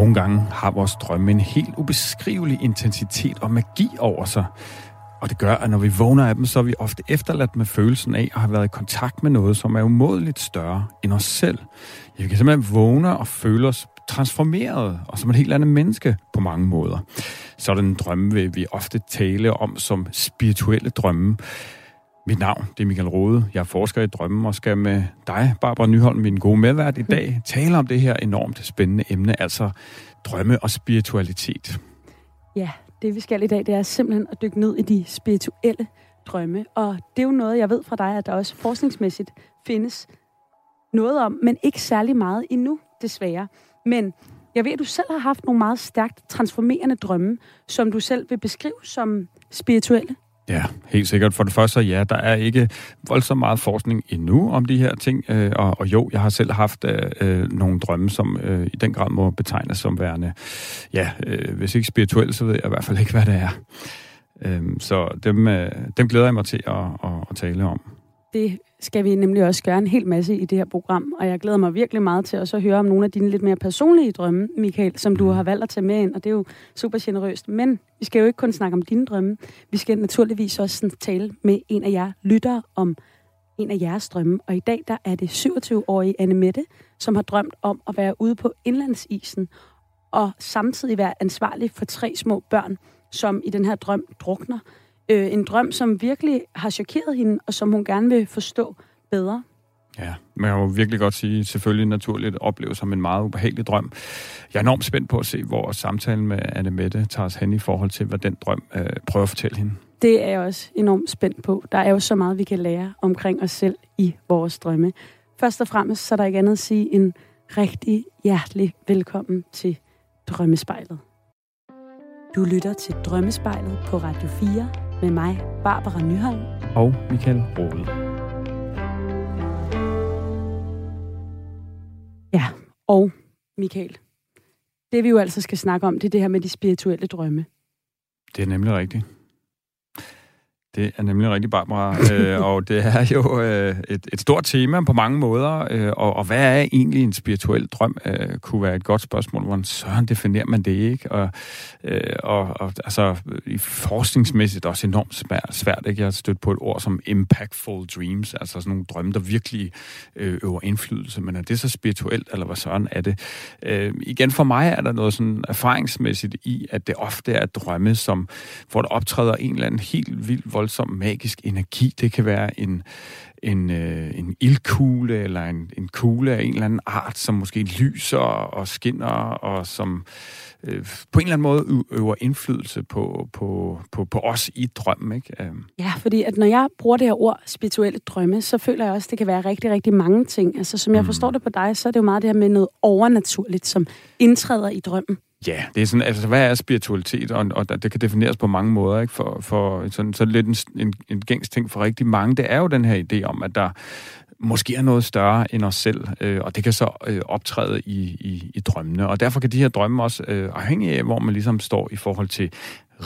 Nogle gange har vores drømme en helt ubeskrivelig intensitet og magi over sig. Og det gør, at når vi vågner af dem, så er vi ofte efterladt med følelsen af at have været i kontakt med noget, som er umådeligt større end os selv. Vi kan simpelthen vågne og føle os transformeret og som et helt andet menneske på mange måder. Sådan en drømme vil vi ofte tale om som spirituelle drømme. Mit navn det er Michael Rode. Jeg er forsker i drømme og skal med dig, Barbara Nyholm, min gode medvært i dag, tale om det her enormt spændende emne, altså drømme og spiritualitet. Ja, det vi skal i dag, det er simpelthen at dykke ned i de spirituelle drømme. Og det er jo noget, jeg ved fra dig, at der også forskningsmæssigt findes noget om, men ikke særlig meget endnu, desværre. Men jeg ved, at du selv har haft nogle meget stærkt transformerende drømme, som du selv vil beskrive som spirituelle. Ja, helt sikkert. For det første, ja, der er ikke voldsomt meget forskning endnu om de her ting. Øh, og, og jo, jeg har selv haft øh, øh nogle drømme, som øh, i den grad må betegnes som værende, ja, øh, hvis ikke spirituelle, så ved jeg i hvert fald ikke, hvad det er. Øh, så dem, øh, dem glæder jeg mig til at, at, at tale om. Det skal vi nemlig også gøre en hel masse i det her program, og jeg glæder mig virkelig meget til også at høre om nogle af dine lidt mere personlige drømme, Michael, som du mm. har valgt at tage med ind, og det er jo super generøst. Men vi skal jo ikke kun snakke om dine drømme, vi skal naturligvis også tale med en af jer lyttere om en af jeres drømme. Og i dag der er det 27-årige Anne Mette, som har drømt om at være ude på indlandsisen, og samtidig være ansvarlig for tre små børn, som i den her drøm drukner. Øh, en drøm, som virkelig har chokeret hende, og som hun gerne vil forstå bedre. Ja, man kan jo virkelig godt sige, selvfølgelig naturligt opleve som en meget ubehagelig drøm. Jeg er enormt spændt på at se, hvor samtalen med Anne Mette tager os hen i forhold til, hvad den drøm øh, prøver at fortælle hende. Det er jeg også enormt spændt på. Der er jo så meget, vi kan lære omkring os selv i vores drømme. Først og fremmest, så er der ikke andet at sige en rigtig hjertelig velkommen til Drømmespejlet. Du lytter til Drømmespejlet på Radio 4 med mig, Barbara Nyholm. Og Michael Rode. Ja, og Michael. Det vi jo altså skal snakke om, det er det her med de spirituelle drømme. Det er nemlig rigtigt. Det er nemlig rigtig, Barbara, øh, og det er jo øh, et, et stort tema på mange måder, øh, og, og hvad er egentlig en spirituel drøm, øh, kunne være et godt spørgsmål, hvordan søren definerer man det, ikke? Og, øh, og, og altså, forskningsmæssigt også enormt svært, svært ikke? Jeg har stødt på et ord som impactful dreams, altså sådan nogle drømme, der virkelig øh, øver indflydelse, men er det så spirituelt, eller hvad søren er det? Øh, igen, for mig er der noget sådan erfaringsmæssigt i, at det ofte er drømme, som, hvor der optræder en eller anden helt vild voldsom magisk energi. Det kan være en, en, øh, en ildkugle eller en, en kugle af en eller anden art, som måske lyser og skinner, og som øh, på en eller anden måde øver indflydelse på, på, på, på os i drømmen. Ikke? Øhm. Ja, fordi at når jeg bruger det her ord, spirituelle drømme, så føler jeg også, at det kan være rigtig, rigtig mange ting. Altså som jeg mm. forstår det på dig, så er det jo meget det her med noget overnaturligt, som indtræder i drømmen. Ja, det er sådan, altså, hvad er spiritualitet? Og, og det kan defineres på mange måder, ikke? For, for sådan, så lidt en, en, en gængs ting for rigtig mange, det er jo den her idé om, at der måske er noget større end os selv, øh, og det kan så øh, optræde i, i, i drømmene. Og derfor kan de her drømme også, øh, afhængig af, hvor man ligesom står i forhold til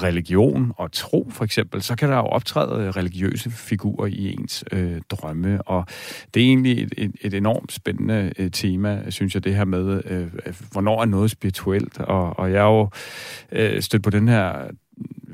religion og tro for eksempel, så kan der jo optræde øh, religiøse figurer i ens øh, drømme, og det er egentlig et, et, et enormt spændende øh, tema, synes jeg, det her med, øh, hvornår er noget spirituelt, og, og jeg er jo øh, stødt på den her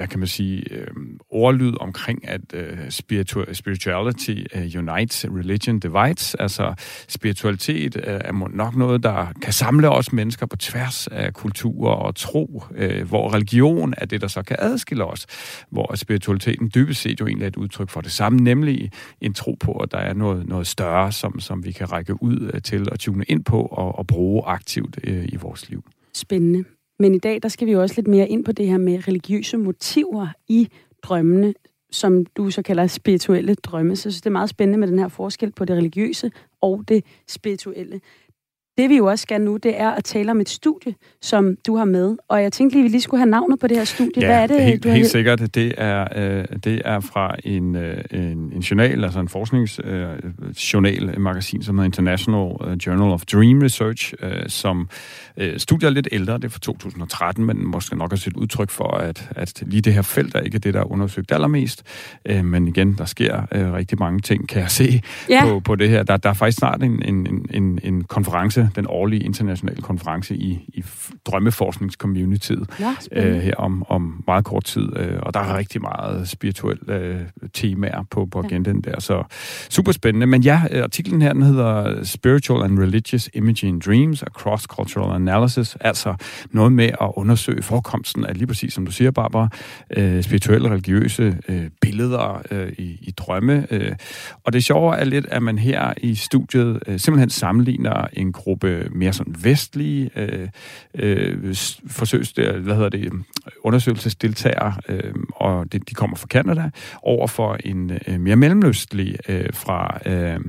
hvad kan man sige, øh, ordlyd omkring, at øh, spiritu- spirituality øh, unites, religion divides. Altså spiritualitet øh, er nok noget, der kan samle os mennesker på tværs af kulturer og tro, øh, hvor religion er det, der så kan adskille os, hvor spiritualiteten dybest set jo egentlig er et udtryk for det samme, nemlig en tro på, at der er noget, noget større, som, som vi kan række ud øh, til og tune ind på og, og bruge aktivt øh, i vores liv. Spændende. Men i dag, der skal vi jo også lidt mere ind på det her med religiøse motiver i drømmene, som du så kalder spirituelle drømme. Så jeg synes, det er meget spændende med den her forskel på det religiøse og det spirituelle. Det vi jo også skal nu, det er at tale om et studie, som du har med. Og jeg tænkte lige, vi lige skulle have navnet på det her studie. Ja, Hvad er det, helt, du har... helt sikkert. Det er, øh, det er fra en, øh, en, en journal, altså en forskningsjournal, øh, magasin, som hedder International øh, Journal of Dream Research, øh, som øh, studier er lidt ældre, det er fra 2013, men måske nok også et udtryk for, at, at lige det her felt er ikke det, der er undersøgt allermest. Øh, men igen, der sker øh, rigtig mange ting, kan jeg se ja. på, på det her. Der, der er faktisk snart en, en, en, en konference den årlige internationale konference i, i drømmeforskningscommunityet ja, øh, her om, om meget kort tid. Øh, og der er rigtig meget spirituelle øh, temaer på, på agendaen ja. der, så super spændende. Men ja, artiklen her, den hedder Spiritual and Religious Imaging Dreams, A Cross-Cultural Analysis, altså noget med at undersøge forekomsten af lige præcis, som du siger, Barbara, øh, spirituelle, religiøse øh, billeder øh, i, i drømme. Øh. Og det sjove er lidt, at man her i studiet øh, simpelthen sammenligner en gruppe mere sådan vestlige øh, øh, forsøgs, hvad hedder det, undersøgelsesdeltagere, øh, og de, de kommer fra Canada, over for en øh, mere mellemøstlig øh, fra øh,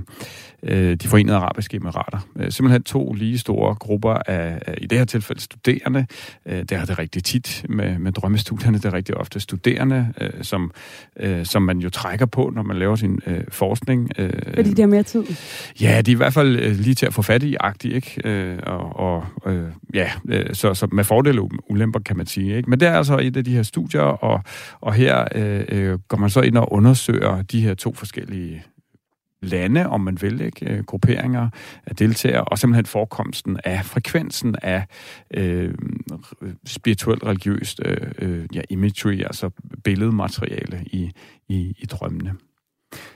øh, de forenede arabiske emirater. Øh, simpelthen to lige store grupper af, af i det her tilfælde studerende. Øh, det er det rigtig tit med, med drømmestudierne. Det er rigtig ofte studerende, øh, som, øh, som man jo trækker på, når man laver sin øh, forskning. Øh, Fordi de har mere tid? Ja, de er i hvert fald øh, lige til at få fat i, agtigt, ikke? Øh, og, og øh, ja, øh, så, så med fordele og ulemper, kan man sige. Ikke? Men det er altså et af de her studier, og, og her øh, øh går man så ind og undersøger de her to forskellige lande, om man vil, ikke? Øh, grupperinger af deltagere, og simpelthen forekomsten af frekvensen af øh, spirituelt religiøst øh, øh, ja, imagery, altså billedmateriale i, i, i drømmene.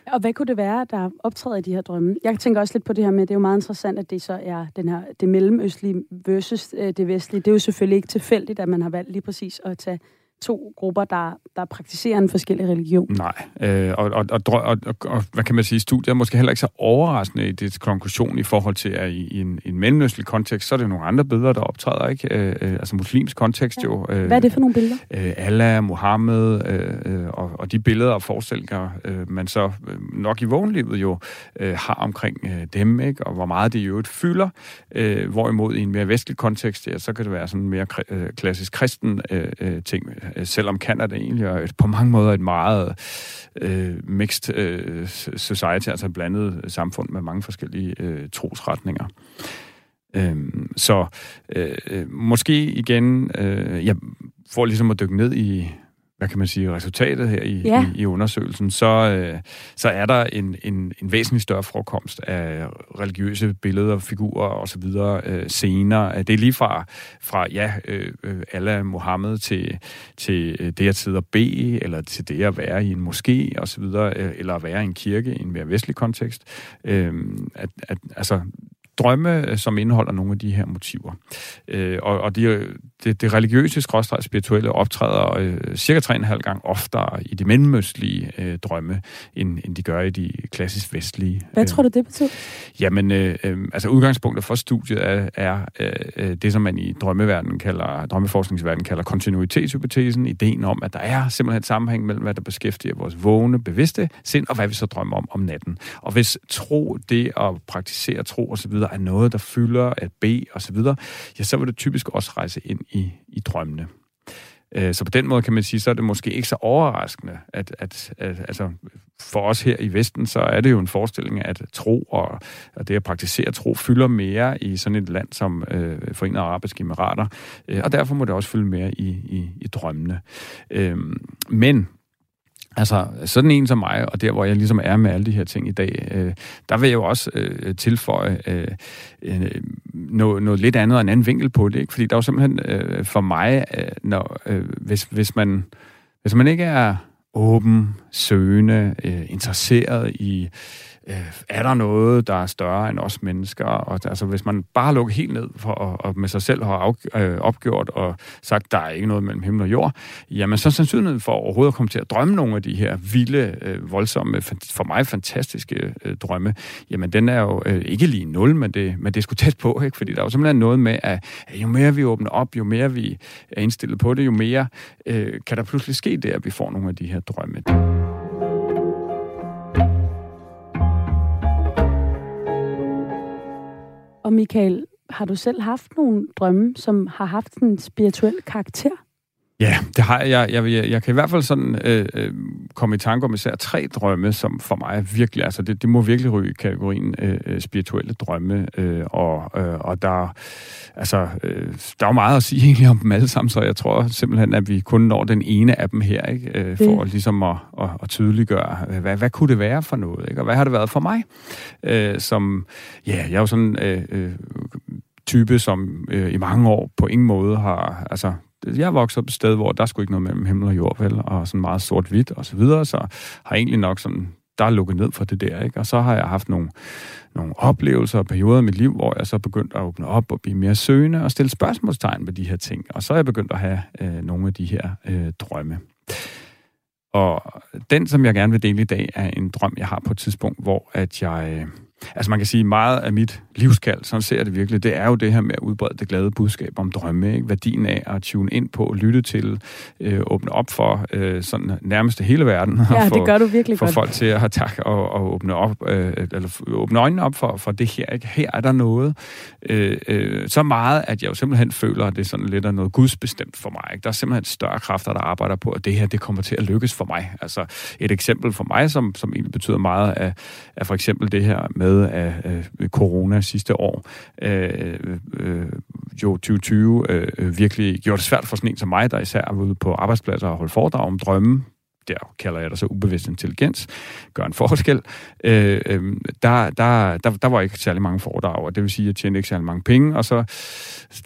Og hvad kunne det være, der optræder i de her drømme? Jeg tænker også lidt på det her med, det er jo meget interessant, at det så er den her, det mellemøstlige versus øh, det vestlige. Det er jo selvfølgelig ikke tilfældigt, at man har valgt lige præcis at tage to grupper, der, der praktiserer en forskellig religion. Nej, øh, og, og, og, og, og, og hvad kan man sige, studiet er måske heller ikke så overraskende i det konklusion i forhold til, at i, i en, en mellemøstlig kontekst, så er det nogle andre billeder, der optræder, ikke? Øh, øh, altså muslimsk kontekst ja. jo. Øh, hvad er det for nogle billeder? Øh, Allah, Muhammed, øh, øh, og, og de billeder og forestillinger, øh, man så øh, nok i vågenlivet jo øh, har omkring øh, dem, ikke? Og hvor meget det i øvrigt fylder. Øh, hvorimod i en mere vestlig kontekst, ja, så kan det være sådan en mere øh, klassisk kristen øh, ting, Øh, selvom Canada egentlig er på mange måder et meget øh, mixed øh, society, altså et blandet samfund med mange forskellige øh, trosretninger. Øhm, øh, så øh, måske igen, øh, jeg får ligesom at dykke ned i hvad kan man sige, resultatet her i, ja. i, i undersøgelsen, så, øh, så er der en, en, en væsentlig større forekomst af religiøse billeder, figurer osv. Øh, scener. Det er lige fra, fra ja, øh, Allah Mohammed til, til øh, det at sidde og bede, eller til det at være i en moské osv., øh, eller at være i en kirke i en mere vestlig kontekst. Øh, at, at, altså, drømme, øh, som indeholder nogle af de her motiver. Øh, og og de, det, det religiøse, skråstrej spirituelle optræder øh, cirka 3,5 gange oftere i de mellemøstlige øh, drømme, end, end de gør i de klassisk vestlige. Hvad øh, tror du, det betyder? Jamen, øh, øh, altså udgangspunktet for studiet er, er øh, det, som man i drømmeverdenen kalder, drømmeforskningsverdenen kalder kontinuitetshypotesen, ideen om, at der er simpelthen et sammenhæng mellem, hvad der beskæftiger vores vågne, bevidste sind, og hvad vi så drømmer om om natten. Og hvis tro, det at praktisere tro osv., er noget, der fylder at bede osv., ja, så vil det typisk også rejse ind i, i drømmene. Øh, så på den måde kan man sige, så er det måske ikke så overraskende, at, at, at altså, for os her i Vesten, så er det jo en forestilling, at tro og, og det at praktisere tro fylder mere i sådan et land som øh, Forenede Arabiske Emirater, øh, og derfor må det også fylde mere i, i, i drømmene. Øh, men Altså, sådan en som mig, og der, hvor jeg ligesom er med alle de her ting i dag, øh, der vil jeg jo også øh, tilføje øh, øh, noget, noget lidt andet og en anden vinkel på det, ikke? Fordi der er jo simpelthen øh, for mig, øh, når, øh, hvis, hvis, man, hvis man ikke er åben, søgende, øh, interesseret i øh, er der noget, der er større end os mennesker? Og, altså, hvis man bare lukker helt ned for, og, og med sig selv har af, øh, opgjort og sagt, der er ikke noget mellem himmel og jord, jamen så sandsynligheden for overhovedet at komme til at drømme nogle af de her vilde, øh, voldsomme, for mig fantastiske øh, drømme, jamen den er jo øh, ikke lige nul, men det, men det er sgu tæt på, ikke? fordi der er jo simpelthen noget med, at, at jo mere vi åbner op, jo mere vi er indstillet på det, jo mere øh, kan der pludselig ske det, at vi får nogle af de her drømme. Og Michael, har du selv haft nogle drømme, som har haft en spirituel karakter? Ja, det har jeg. Jeg, jeg, jeg kan i hvert fald sådan øh, øh, komme i tanke om især tre drømme, som for mig virkelig, altså det, det må virkelig ryge i kategorien øh, øh, spirituelle drømme, øh, og, øh, og der, altså, øh, der er jo meget at sige egentlig om dem alle sammen, så jeg tror simpelthen, at vi kun når den ene af dem her, ikke? Øh, for det. ligesom at, at, at tydeliggøre, hvad, hvad kunne det være for noget, ikke? og hvad har det været for mig, øh, som, ja, jeg er jo sådan... Øh, øh, type, som øh, i mange år på ingen måde har... Altså, jeg er vokset op et sted, hvor der skulle ikke noget mellem himmel og jord, vel, og sådan meget sort-hvidt og så videre, så har egentlig nok sådan, der er lukket ned for det der, ikke? Og så har jeg haft nogle, nogle oplevelser og perioder i mit liv, hvor jeg så begyndt at åbne op og blive mere søgende og stille spørgsmålstegn ved de her ting. Og så er jeg begyndt at have øh, nogle af de her øh, drømme. Og den, som jeg gerne vil dele i dag, er en drøm, jeg har på et tidspunkt, hvor at jeg... Øh, Altså man kan sige, meget af mit livskald, sådan ser jeg det virkelig, det er jo det her med at udbrede det glade budskab om drømme, ikke? værdien af at tune ind på, lytte til, øh, åbne op for øh, sådan nærmest hele verden. Ja, og for, det gør du virkelig godt. folk til at have tak og, og åbne, op, øh, eller åbne øjnene op for, for det her. Ikke? Her er der noget. Øh, øh, så meget, at jeg jo simpelthen føler, at det er sådan lidt af noget gudsbestemt for mig. Ikke? Der er simpelthen større kræfter, der arbejder på, at det her det kommer til at lykkes for mig. Altså et eksempel for mig, som, som egentlig betyder meget, er, er for eksempel det her med, at øh, corona sidste år, øh, øh, jo 2020 øh, øh, virkelig gjorde det svært for sådan en som mig, der især er ude på arbejdspladser og holde foredrag om drømme, der kalder jeg det så ubevidst intelligens, gør en forskel. Øh, øh, der, der, der, der var ikke særlig mange foredrag, og det vil sige, at jeg tjente ikke særlig mange penge, og så,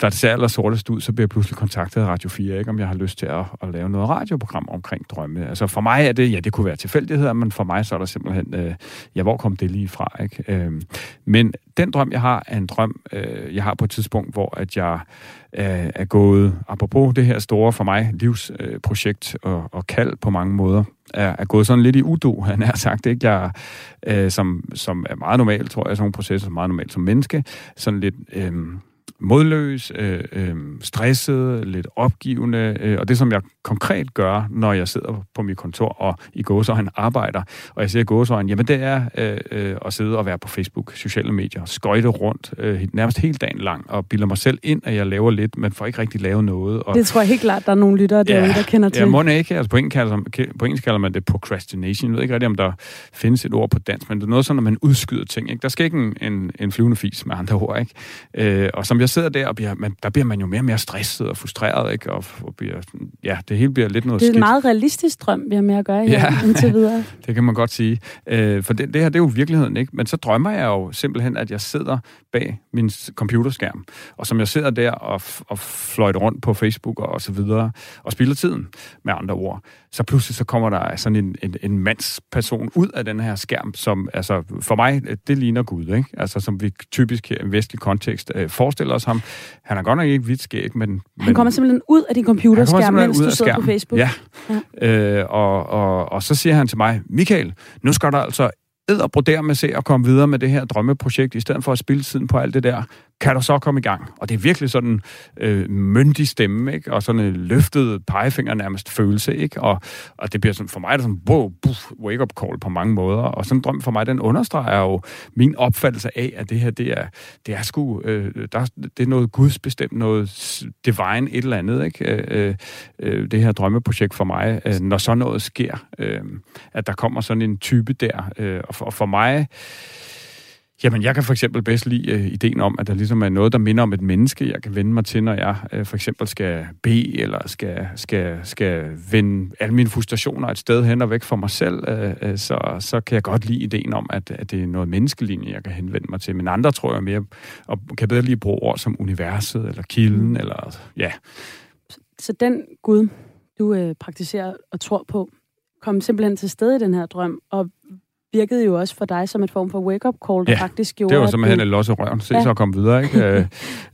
da det ser aller sortest ud, så bliver jeg pludselig kontaktet af Radio 4, ikke, om jeg har lyst til at, at lave noget radioprogram omkring drømme. Altså for mig er det, ja, det kunne være tilfældigheder, men for mig så er der simpelthen, øh, ja, hvor kom det lige fra, ikke? Øh, men den drøm, jeg har, er en drøm, øh, jeg har på et tidspunkt, hvor at jeg er gået, apropos det her store for mig livsprojekt øh, og, og kald på mange måder, er, er gået sådan lidt i udo, han har sagt, ikke? Jeg, øh, som, som er meget normalt, tror jeg, sådan nogle processer, som er meget normalt som menneske, sådan lidt... Øh, modløs, øh, øh, stresset, lidt opgivende, øh, og det som jeg konkret gør, når jeg sidder på mit kontor og i gåsøjne arbejder, og jeg siger gåsøjne, jamen det er øh, øh, at sidde og være på Facebook, sociale medier, skøjte rundt, øh, nærmest hele dagen lang, og bilder mig selv ind, at jeg laver lidt, men får ikke rigtig lavet noget. Og, det tror jeg helt klart, der er nogle lyttere derude, ja, der kender til. Ja, må ikke. Altså på engelsk, kalder, på engelsk kalder man det procrastination. Jeg ved ikke rigtig, om der findes et ord på dansk, men det er noget sådan, når man udskyder ting. Ikke? Der skal ikke en, en, en flyvende fis med andre ord. Ikke? Øh, og som jeg sidder der, og bliver, man, der bliver man jo mere og mere stresset og frustreret, ikke? Og, og bliver, ja, det hele bliver lidt noget Det er skidt. en meget realistisk drøm, vi har med at gøre her ja. indtil videre. det kan man godt sige. Øh, for det, det her, det er jo virkeligheden, ikke? Men så drømmer jeg jo simpelthen, at jeg sidder bag min computerskærm, og som jeg sidder der og, og fløjter rundt på Facebook og, og så videre, og spilder tiden, med andre ord, så pludselig så kommer der sådan en, en, en mandsperson ud af den her skærm, som altså for mig, det ligner Gud, ikke? Altså som vi typisk i en vestlig kontekst øh, forestiller os ham. Han er godt nok ikke hvidt skæg, men... Han men, kommer simpelthen ud af din computerskærm, mens du sidder på Facebook. Ja, ja. Øh, og, og, og så siger han til mig, Michael, nu skal der altså ed og brodere med se at komme videre med det her drømmeprojekt, i stedet for at spille tiden på alt det der kan du så komme i gang? Og det er virkelig sådan øh, myndig stemme, ikke? Og sådan en løftet pegefinger nærmest følelse, ikke? Og, og det bliver sådan, for mig er det sådan, wow, buff, wake-up call på mange måder. Og sådan en drøm for mig, den understreger jo min opfattelse af, at det her, det er, det er sgu, øh, der, det er noget gudsbestemt, noget divine et eller andet, ikke? Øh, øh, øh, det her drømmeprojekt for mig, øh, når sådan noget sker, øh, at der kommer sådan en type der. Øh, og, for, og for mig, Jamen, jeg kan for eksempel bedst lide øh, ideen om, at der ligesom er noget, der minder om et menneske, jeg kan vende mig til, når jeg øh, for eksempel skal bede, eller skal, skal, skal vende alle mine frustrationer et sted hen og væk fra mig selv, øh, øh, så, så kan jeg godt lide ideen om, at, at det er noget menneskelinje, jeg kan henvende mig til. Men andre tror jeg mere, og kan bedre lige bruge ord som universet, eller kilden, mm. eller ja. Så den Gud, du øh, praktiserer og tror på, kom simpelthen til stede i den her drøm, og virkede jo også for dig som et form for wake-up call, der ja, faktisk gjorde... det var simpelthen at losse røven. Se ja. så komme videre, ikke?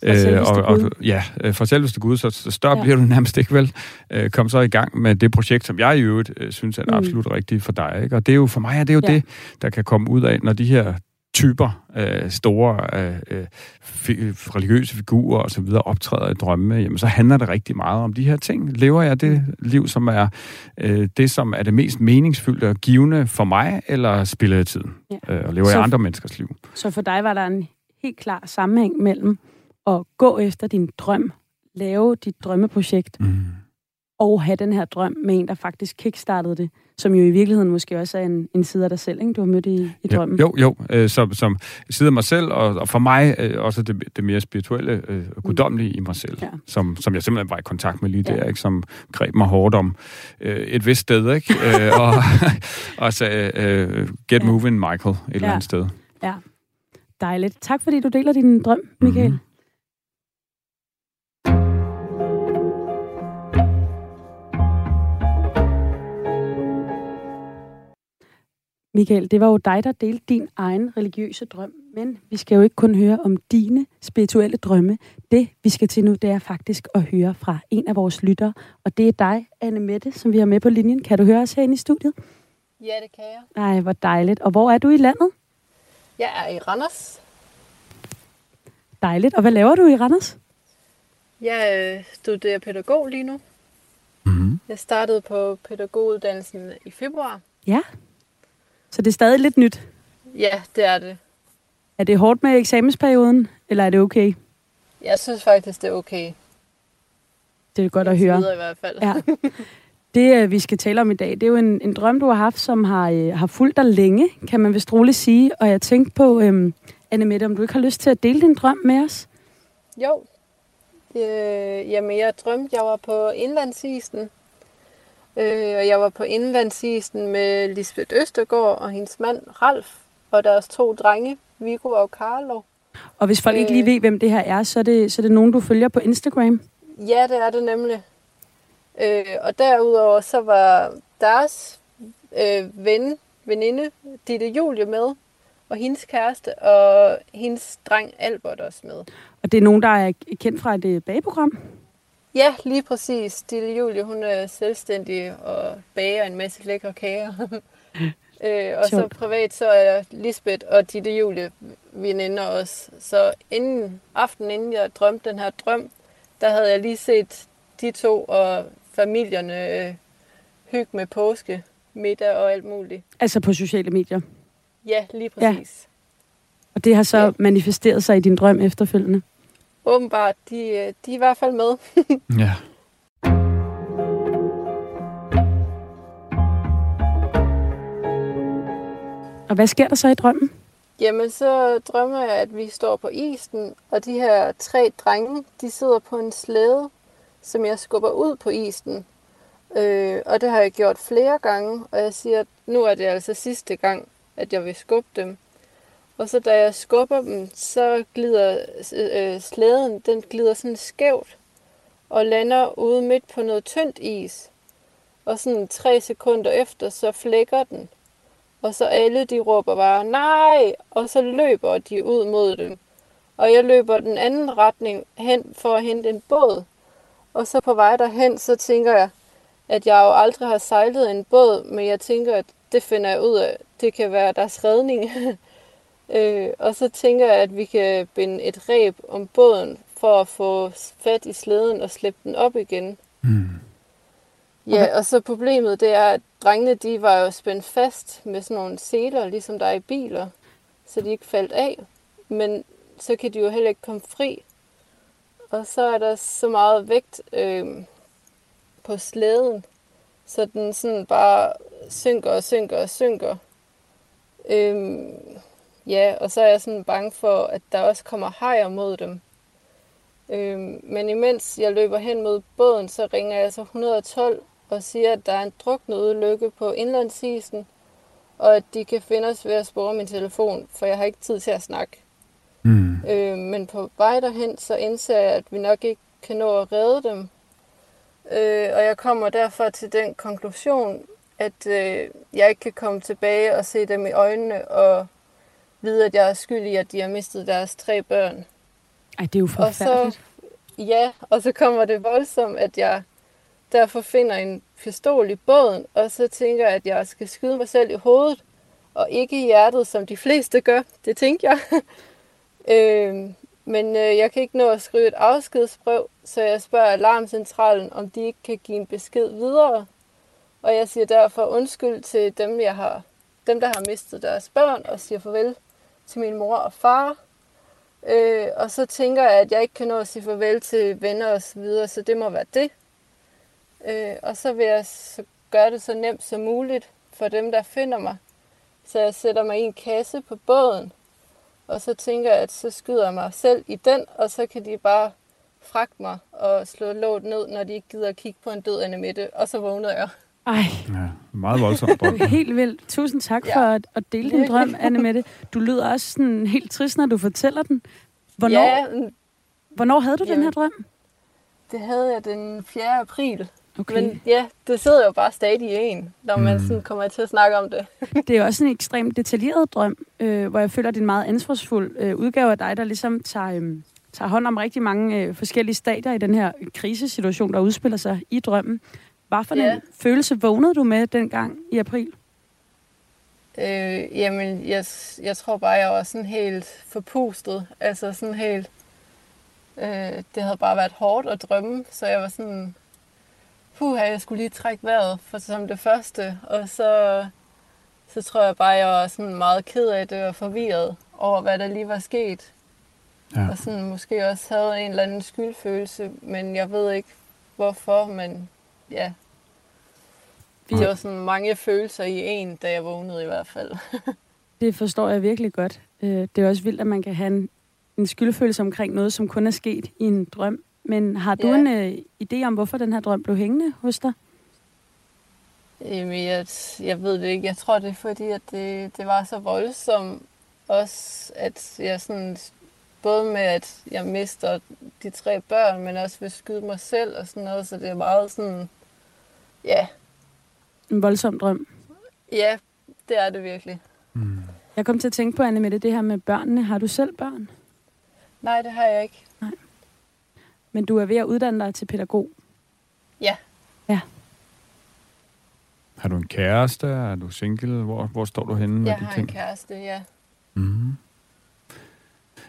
øh, og, og, ja, øh, for selveste Gud, så, så større ja. bliver du nærmest ikke vel. Øh, kom så i gang med det projekt, som jeg i øvrigt øh, synes er mm. absolut rigtigt for dig. Ikke? Og det er jo for mig, er det jo ja. det, der kan komme ud af, når de her typer, øh, store øh, fi- religiøse figurer og så videre optræder i drømme, jamen så handler det rigtig meget om de her ting. Lever jeg det liv, som er øh, det, som er det mest meningsfyldte og givende for mig, eller spiller jeg tiden? Ja. Øh, og lever så, jeg andre menneskers liv? Så for dig var der en helt klar sammenhæng mellem at gå efter din drøm, lave dit drømmeprojekt, mm og have den her drøm med en, der faktisk kickstartede det, som jo i virkeligheden måske også er en, en side af dig selv, ikke? du har mødt i, i drømmen. Jo, jo, øh, som, som side af mig selv, og, og for mig øh, også det, det mere spirituelle, øh, guddommelige i mig selv, ja. som, som jeg simpelthen var i kontakt med lige ja. der, ikke? som greb mig hårdt om øh, et vist sted, ikke? øh, og, og sagde, øh, get ja. moving, Michael, et ja. eller andet sted. Ja, dejligt. Tak fordi du deler din drøm, Michael. Mm-hmm. Michael, det var jo dig, der delte din egen religiøse drøm, men vi skal jo ikke kun høre om dine spirituelle drømme. Det, vi skal til nu, det er faktisk at høre fra en af vores lyttere, og det er dig, Anne Mette, som vi har med på linjen. Kan du høre os herinde i studiet? Ja, det kan jeg. Nej, hvor dejligt. Og hvor er du i landet? Jeg er i Randers. Dejligt. Og hvad laver du i Randers? Jeg øh, studerer pædagog lige nu. Mm-hmm. Jeg startede på pædagoguddannelsen i februar. Ja. Så det er stadig lidt nyt. Ja, det er det. Er det hårdt med eksamensperioden, eller er det okay? Jeg synes faktisk, det er okay. Det er godt at høre. videre i hvert fald. Ja. Det, øh, vi skal tale om i dag, det er jo en, en drøm, du har haft, som har, øh, har fulgt dig længe, kan man vist roligt sige. Og jeg tænkte på, øhm, Anne Mette, om du ikke har lyst til at dele din drøm med os? Jo. Øh, jamen, jeg drømte, jeg var på indlandsisen. Øh, og jeg var på indlandsisen med Lisbeth Østergaard og hendes mand Ralf. Og deres to drenge, Viggo og Carlo. Og hvis folk øh. ikke lige Øh. ved, hvem det her er, så er det, så er det nogen, du følger på Instagram. Ja, det er det nemlig. Øh, og derudover så var deres øh, ven, veninde, Ditte Julie med, og hendes kæreste, og hendes dreng Albert også med. Og det er nogen, der er kendt fra et øh, bageprogram. Ja, lige præcis. Ditte Julie, hun er selvstændig og bager en masse lækre kager. øh, og så privat, så er Lisbeth og Ditte Julie veninder også. Så inden, aftenen inden jeg drømte den her drøm, der havde jeg lige set de to og familierne øh, hygge med påske, middag og alt muligt. Altså på sociale medier. Ja, lige Ja. præcis. Og det har så Ja. manifesteret sig i din drøm efterfølgende. Åbenbart, de, øh, de er i hvert fald med. Ja. Og hvad sker der så i drømmen? Jamen, så drømmer jeg, at vi står på isen, og de her tre drenge, de sidder på en slæde, som jeg skubber ud på isen. Øh, og det har jeg gjort flere gange, og jeg siger, at nu er det altså sidste gang, at jeg vil skubbe dem. Og så da jeg skubber dem, så glider øh, slæden, den glider sådan skævt, og lander ude midt på noget tyndt is. Og sådan tre sekunder efter, så flækker den. Og så alle de råber bare, nej, og så løber de ud mod dem. Og jeg løber den anden retning hen for at hente en båd. Og så på vej derhen, så tænker jeg, at jeg jo aldrig har sejlet en båd, men jeg tænker, at det finder jeg ud af. Det kan være deres redning. øh, og så tænker jeg, at vi kan binde et reb om båden for at få fat i slæden og slippe den op igen. Mm. Ja, og så problemet det er, at drengene de var jo spændt fast med sådan nogle seler, ligesom der er i biler, så de ikke faldt af. Men så kan de jo heller ikke komme fri. Og så er der så meget vægt øh, på slæden, så den sådan bare synker og synker og synker. Øh, ja, og så er jeg sådan bange for, at der også kommer hajer mod dem. Øhm, men imens jeg løber hen mod båden, så ringer jeg så 112 og siger, at der er en druknet ulykke på indlandsisen, og at de kan finde os ved at spore min telefon, for jeg har ikke tid til at snakke. Mm. Øh, men på vej derhen, så indser jeg, at vi nok ikke kan nå at redde dem. Øh, og jeg kommer derfor til den konklusion, at øh, jeg ikke kan komme tilbage og se dem i øjnene og vide, at jeg er skyld i, at de har mistet deres tre børn. Ej, det er jo Og forfærdeligt. så, ja, og så kommer det voldsomt, at jeg derfor finder en pistol i båden, og så tænker jeg, at jeg skal skyde mig selv i hovedet, og ikke i hjertet, som de fleste gør. Det tænkte jeg. øh, men øh, jeg kan ikke nå at skrive et afskedsbrev, så jeg spørger alarmcentralen, om de ikke kan give en besked videre. Og jeg siger derfor undskyld til dem, jeg har, dem der har mistet deres børn, og siger farvel til min mor og far. Øh, og så tænker jeg, at jeg ikke kan nå at sige farvel til venner og så videre, så det må være det. Øh, og så vil jeg så gøre det så nemt som muligt for dem, der finder mig. Så jeg sætter mig i en kasse på båden, og så tænker jeg, at så skyder jeg mig selv i den, og så kan de bare fragte mig og slå låget ned, når de ikke gider at kigge på en død Anne Mette, og så vågnede jeg. Ej, Ja, meget voldsomt. drøm. helt vildt. Tusind tak Ja. for at, at dele din drøm, Anne Mette. Du lyder også sådan helt trist, når du fortæller den. Hvornår, Ja, hvornår havde du den Jamen. her drøm? det havde jeg den 4. april. Okay. Men ja, det sidder jo bare stadig i en, når man Mm. sådan kommer til at snakke om det. Det er jo også en ekstremt detaljeret drøm, øh, hvor jeg føler, at det er en meget ansvarsfuld øh, udgave af dig, der ligesom tager, øh, tager hånd om rigtig mange øh, forskellige stadier i den her krisesituation, der udspiller sig i drømmen. Hvad for Ja. en følelse vågnede du med dengang i april? Øh, jamen, jeg, jeg tror bare, jeg var sådan helt forpustet. Altså sådan helt... Øh, det havde bare været hårdt at drømme, så jeg var sådan... Puh, jeg skulle lige trække vejret for som det første. Og så, så tror jeg bare, jeg var sådan meget ked af det og forvirret over, hvad der lige var sket. Ja. Og sådan måske også havde en eller anden skyldfølelse, men jeg ved ikke hvorfor, men ja. Vi- Det var sådan mange følelser i en, da jeg vågnede i hvert fald. Det forstår jeg virkelig godt. Øh, det er også vildt, at man kan have en, en skyldfølelse omkring noget, som kun er sket i en drøm. Men har du Ja. en øh, idé om, hvorfor den her drøm blev hængende hos dig? Jamen, jeg, jeg ved det ikke. Jeg tror, det er fordi, at det, det var så voldsomt. Også at jeg sådan, både med, at jeg mister de tre børn, men også vil skyde mig selv og sådan noget. Så det er meget sådan, ja, En voldsom drøm. ja, det er det virkelig. Mm. Jeg kom til at tænke på, Anne med det her med børnene. Har du selv børn? Nej, det har jeg ikke. Men du er ved at uddanne dig til pædagog. Ja. Ja. Har du en kæreste? Er du single? Hvor, hvor står du henne med Jeg de har ting? en kæreste, ja. Mm.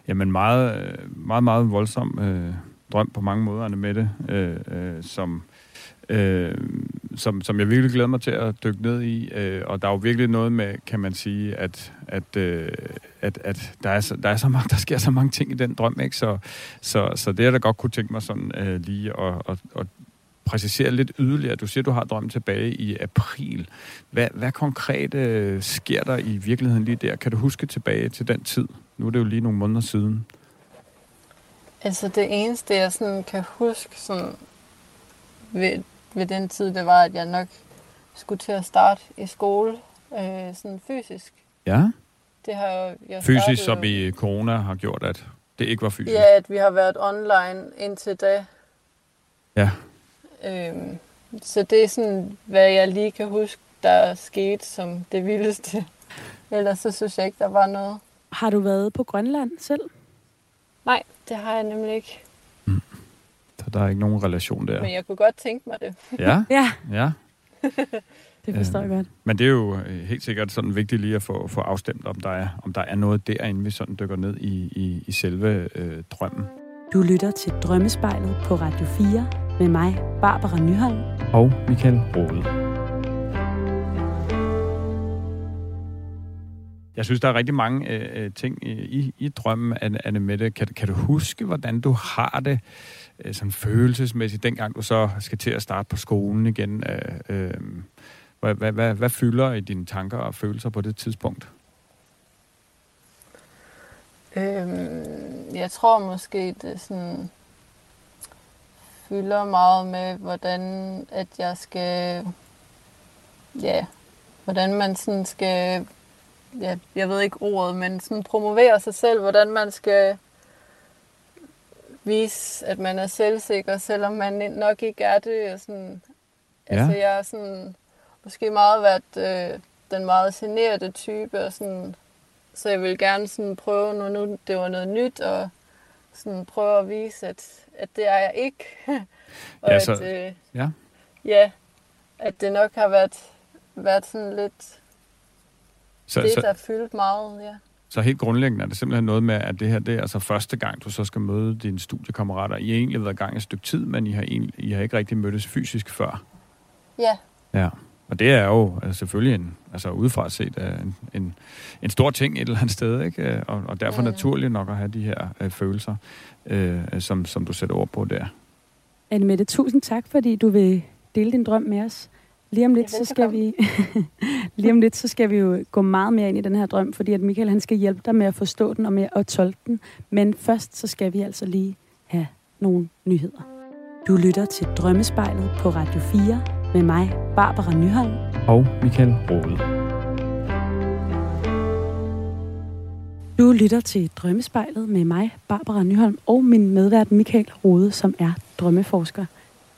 Jamen meget, meget, meget voldsom øh, drøm på mange måder, Anne Mette, øh, øh, som, øh, som, som jeg virkelig glæder mig til at dykke ned i. Øh, og der er jo virkelig noget med, kan man sige, at, at, øh, at, at der, er så, der, er så mange, der sker så mange ting i den drøm, ikke? Så, så, så det er da godt kunne tænke mig sådan øh, lige at, at, at præcisere lidt yderligere. Du siger, du har drømmen tilbage i april. Hvad, hvad konkret øh, sker der i virkeligheden lige der? Kan du huske tilbage til den tid? Nu er det jo lige nogle måneder siden. Altså det eneste, jeg sådan kan huske sådan ved, ved den tid, det var, at jeg nok skulle til at starte i skole øh, sådan fysisk. Ja. Det har jeg, jeg Fysisk, startede som i corona har gjort, at det ikke var fysisk. Ja, at vi har været online indtil da. Ja. Øhm, så det er sådan, hvad jeg lige kan huske, der er sket som det vildeste. Ellers så synes jeg ikke, der var noget. Har du været på Grønland selv? Nej, det har jeg nemlig ikke. Så der er ikke nogen relation der. Men jeg kunne godt tænke mig det. Ja, Ja, ja. det forstår jeg Øhm, godt. Men det er jo øh, helt sikkert sådan vigtigt lige at få, få afstemt, om der, er, om der er noget derinde, vi sådan dykker ned i, i, i selve øh, drømmen. Du lytter til Drømmespejlet på Radio 4 med mig, Barbara Nyholm. Og Michael Rode. Jeg synes, der er rigtig mange øh, øh, ting i, i, i drømmen, Anne, Anne Mette. Kan, kan du huske, hvordan du har det øh, sådan følelsesmæssigt, dengang du så skal til at starte på skolen igen? Øh, øh, hvad, hvad, hvad, hvad fylder i dine tanker og følelser på det tidspunkt? Øhm, jeg tror måske, det sådan fylder meget med, hvordan at jeg skal, ja, hvordan man sådan skal, ja, jeg ved ikke ordet, men sådan promovere sig selv, hvordan man skal vise, at man er selvsikker, selvom man nok ikke er det. Og sådan, Ja. Altså, jeg er sådan, måske meget været øh, den meget generede type, og sådan, så jeg vil gerne sådan prøve, når nu det var noget nyt, og sådan prøve at vise, at, at det er jeg ikke. og Ja, at, så- øh, ja. ja, at det nok har været, været sådan lidt Så, det, så, der fyldt meget, ja. så helt grundlæggende er det simpelthen noget med, at det her det er altså første gang, du så skal møde dine studiekammerater. I har egentlig været i gang et stykke tid, men I har, egentlig, I har ikke rigtig mødtes fysisk før. Ja, Ja, og det er jo altså, selvfølgelig en, altså udefra set øh, en, en, en stor ting et eller andet sted, ikke? Øh, Og, og derfor Mm. naturligt nok at have de her øh, følelser, øh, som, som du sætter ord på der. Anne Mette, tusind tak, fordi du vil dele din drøm med os. Lige om lidt, så skal vi, lige om lidt, så skal vi jo gå meget mere ind i den her drøm, fordi at Michael han skal hjælpe dig med at forstå den og med at tolke den. Men først, så skal vi altså lige have nogle nyheder. Du lytter til Drømmespejlet på Radio 4 med mig, Barbara Nyholm. Og Michael Rode. Du lytter til Drømmespejlet med mig, Barbara Nyholm, og min medvært Michael Rode, som er drømmeforsker.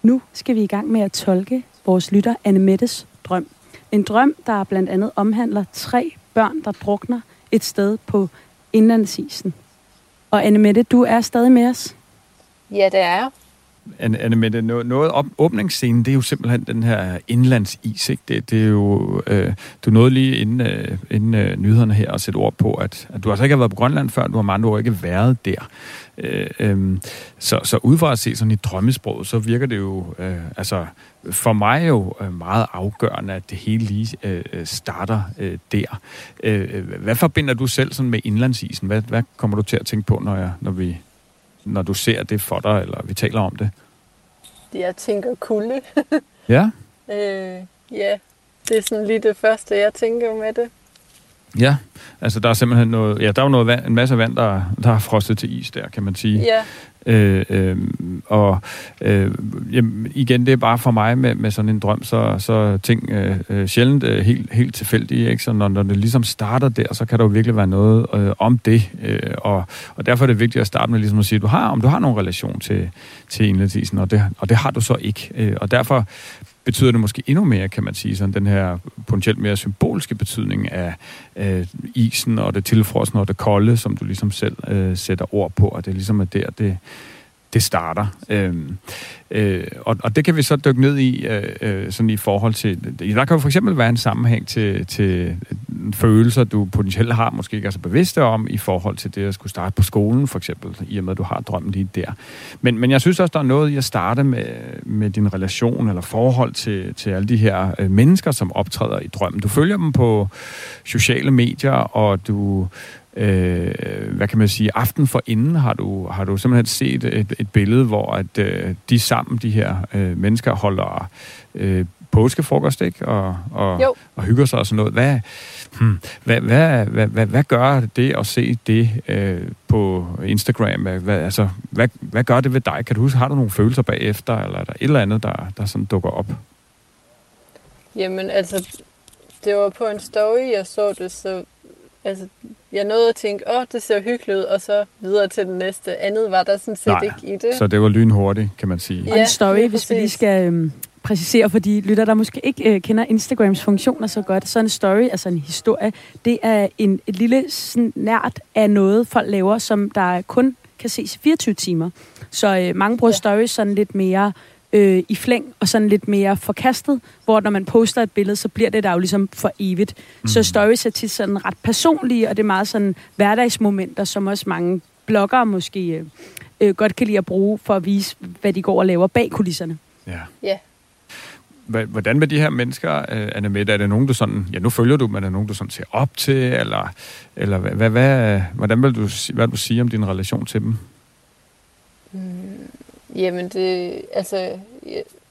Nu skal vi i gang med at tolke vores lytter Anne Mettes drøm. En drøm, der blandt andet omhandler tre børn, der drukner et sted på indlandsisen. Og Anne Mette, du er stadig med os? Ja, det er Anne Mette, noget, noget op, åbningsscenen, det er jo simpelthen den her indlandsis, ikke? Det, det er jo, øh, du nåede lige inden, øh, inden øh, nyhederne her at sætte ord på, at, at du altså ikke har været på Grønland før, du har mange år ikke været der. Øh, øh, så, så ud fra at se sådan i drømmesproget, så virker det jo, øh, altså for mig jo øh, meget afgørende, at det hele lige øh, øh starter øh, der. Øh, øh, hvad forbinder du selv sådan med indlandsisen? Hvad, hvad kommer du til at tænke på, når, jeg, når vi når du ser det for dig, eller vi taler om det? Jeg tænker kulde. ja? Øh, ja, det er sådan lige det første, jeg tænker med det. Ja, altså der er simpelthen noget, ja, der er jo noget vand, en masse vand, der, der er frostet til is der, kan man sige. Ja. Øh, øh, og øh, jamen, igen, det er bare for mig med, med sådan en drøm, så, så ting øh, øh, sjældent øh, helt, helt tilfældige, ikke? Så når, når det ligesom starter der, så kan der jo virkelig være noget øh, om det, øh, og, og derfor er det vigtigt at starte med ligesom at sige, du har, om du har nogen relation til, til indlandsisen, og det, og det har du så ikke. Øh, og derfor betyder det måske endnu mere, kan man sige, sådan den her potentielt mere symbolske betydning af øh, isen og det tilfrosne og det kolde, som du ligesom selv øh, sætter ord på, og det ligesom er der, det, det starter. Øhm, øh, og, og det kan vi så dykke ned i, øh, øh, sådan i forhold til... Der kan jo for eksempel være en sammenhæng til, til følelser, du potentielt har, måske ikke er så bevidste om, i forhold til det at skulle starte på skolen, for eksempel, i og med, at du har drømmen lige der. Men, men jeg synes også, der er noget i at starte med, med din relation eller forhold til, til alle de her øh, mennesker, som optræder i drømmen. Du følger dem på sociale medier, og du øh, hvad kan man sige, aften for inden har du, har du simpelthen set et, et billede, hvor at øh, de sammen, de her øh, mennesker, holder øh, påskefrokost, ikke? Og, og, og hygger sig og sådan noget. Hvad, hmm, hvad, hvad, hvad, hvad, hvad gør det at se det øh, på Instagram? Hvad, altså, hvad, hvad gør det ved dig? Kan du huske, har du nogle følelser bagefter, eller er der et eller andet, der, der sådan dukker op? Jamen, altså, det var på en story, jeg så det, så altså, jeg nåede at tænke, åh, det ser hyggeligt ud, og så videre til den næste. Andet var der sådan set Nej, ikke i det. Så det var lynhurtigt, kan man sige. Ja, og en story, hvis vi lige skal øhm, præcisere for de lytter, der måske ikke øh, kender Instagrams funktioner så godt. Så en story, altså en historie, det er en, et lille snært af noget, folk laver, som der kun kan ses i 24 timer. Så øh, mange bruger ja. stories sådan lidt mere øh, i flæng og sådan lidt mere forkastet, hvor når man poster et billede, så bliver det der jo ligesom for evigt. Mm. Så stories er tit sådan ret personlige, og det er meget sådan hverdagsmomenter, som også mange bloggere måske øh, øh, godt kan lide at bruge for at vise, hvad de går og laver bag kulisserne. Ja. ja. Hvordan med de her mennesker, øh, Anne Mette, er det nogen, du sådan, ja nu følger du, men er det nogen, du sådan ser op til, eller, eller hvad, hvad, hvordan vil du, hvad vil du sige om din relation til dem? Mm. Jamen det, altså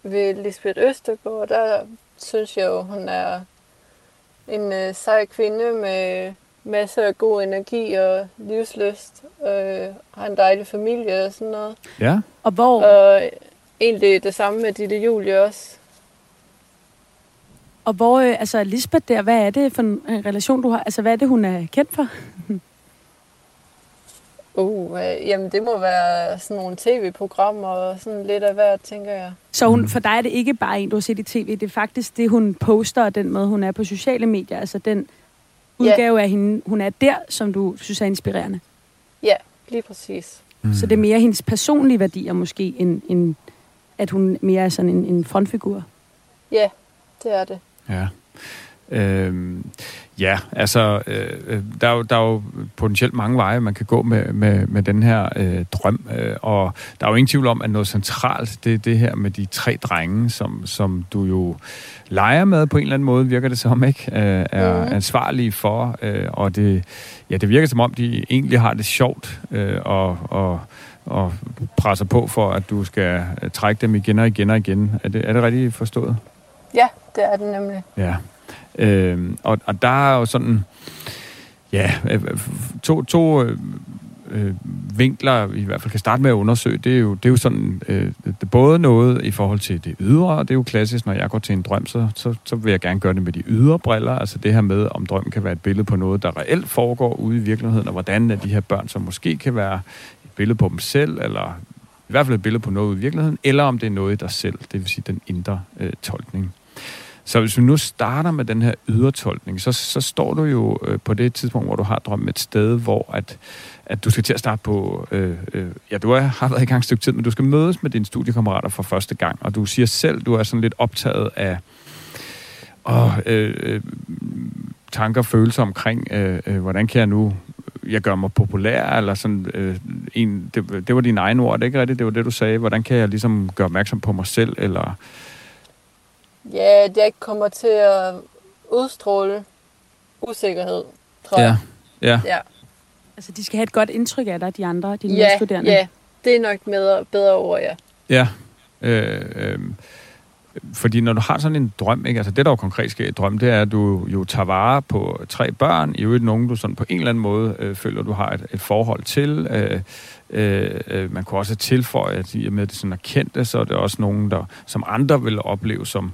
ved Lisbeth Østergaard, der synes jeg jo, hun er en øh, sej kvinde med masser af god energi og livsløst, og har en dejlig familie og sådan noget. Ja. Og hvor? Og egentlig det samme med Ditte Julie også. Og hvor, øh, altså Lisbeth der, hvad er det for en relation, du har? Altså, hvad er det, hun er kendt for? Uh, øh, jamen det må være sådan nogle tv-programmer og sådan lidt af hvert, tænker jeg. Så hun, for dig er det ikke bare en, du har set i tv, det er faktisk det, hun poster, og den måde, hun er på sociale medier, altså den udgave ja. af hende, hun er der, som du synes er inspirerende? Ja, lige præcis. Mm. Så det er mere hendes personlige værdier måske, end, end at hun mere er sådan en, en frontfigur? Ja, det er det. Ja. Øhm, ja, altså, øh, øh, der, er jo, der er jo potentielt mange veje, man kan gå med, med, med den her øh, drøm, øh, og der er jo ingen tvivl om, at noget centralt, det er det her med de tre drenge, som, som du jo leger med på en eller anden måde, virker det som, ikke? Øh, er mm. ansvarlige for, øh, og det, ja, det virker som om, de egentlig har det sjovt, øh, og, og og presser på for, at du skal trække dem igen og igen og igen. Er det, er det rigtigt forstået? Ja, det er det nemlig. Ja. Øh, og, og der er jo sådan, ja, øh, øh, to, to øh, øh, vinkler, vi i hvert fald kan starte med at undersøge, det er jo, det er jo sådan, øh, det er både noget i forhold til det ydre, og det er jo klassisk, når jeg går til en drøm, så, så, så vil jeg gerne gøre det med de ydre briller, altså det her med, om drømmen kan være et billede på noget, der reelt foregår ude i virkeligheden, og hvordan er de her børn, som måske kan være et billede på dem selv, eller i hvert fald et billede på noget i virkeligheden, eller om det er noget i dig selv, det vil sige den indre øh, tolkning. Så hvis vi nu starter med den her ydertolkning, så, så står du jo øh, på det tidspunkt, hvor du har drømt et sted, hvor at, at du skal til at starte på... Øh, øh, ja, du har været i gang et stykke tid, men du skal mødes med dine studiekammerater for første gang, og du siger selv, du er sådan lidt optaget af og, øh, øh, tanker og følelser omkring, øh, øh, hvordan kan jeg nu jeg gør mig populær, eller sådan, øh, en, det, det var dine egne ord, det ikke rigtigt? Det var det, du sagde. Hvordan kan jeg ligesom gøre opmærksom på mig selv, eller... Ja, det ikke kommer til at udstråle usikkerhed, tror jeg. Ja, ja. ja. Altså, de skal have et godt indtryk af dig, de andre, dine ja, medstuderende. Ja, det er nok med, bedre ord, ja. Ja, øh, øh, fordi når du har sådan en drøm, ikke? Altså det, der jo konkret sker i drøm, det er, at du jo tager vare på tre børn, i øvrigt nogen, du sådan på en eller anden måde øh, føler, du har et, et forhold til. Øh, øh, øh man kunne også tilføje, at i og med, at det sådan er kendte, så er det også nogen, der, som andre vil opleve som,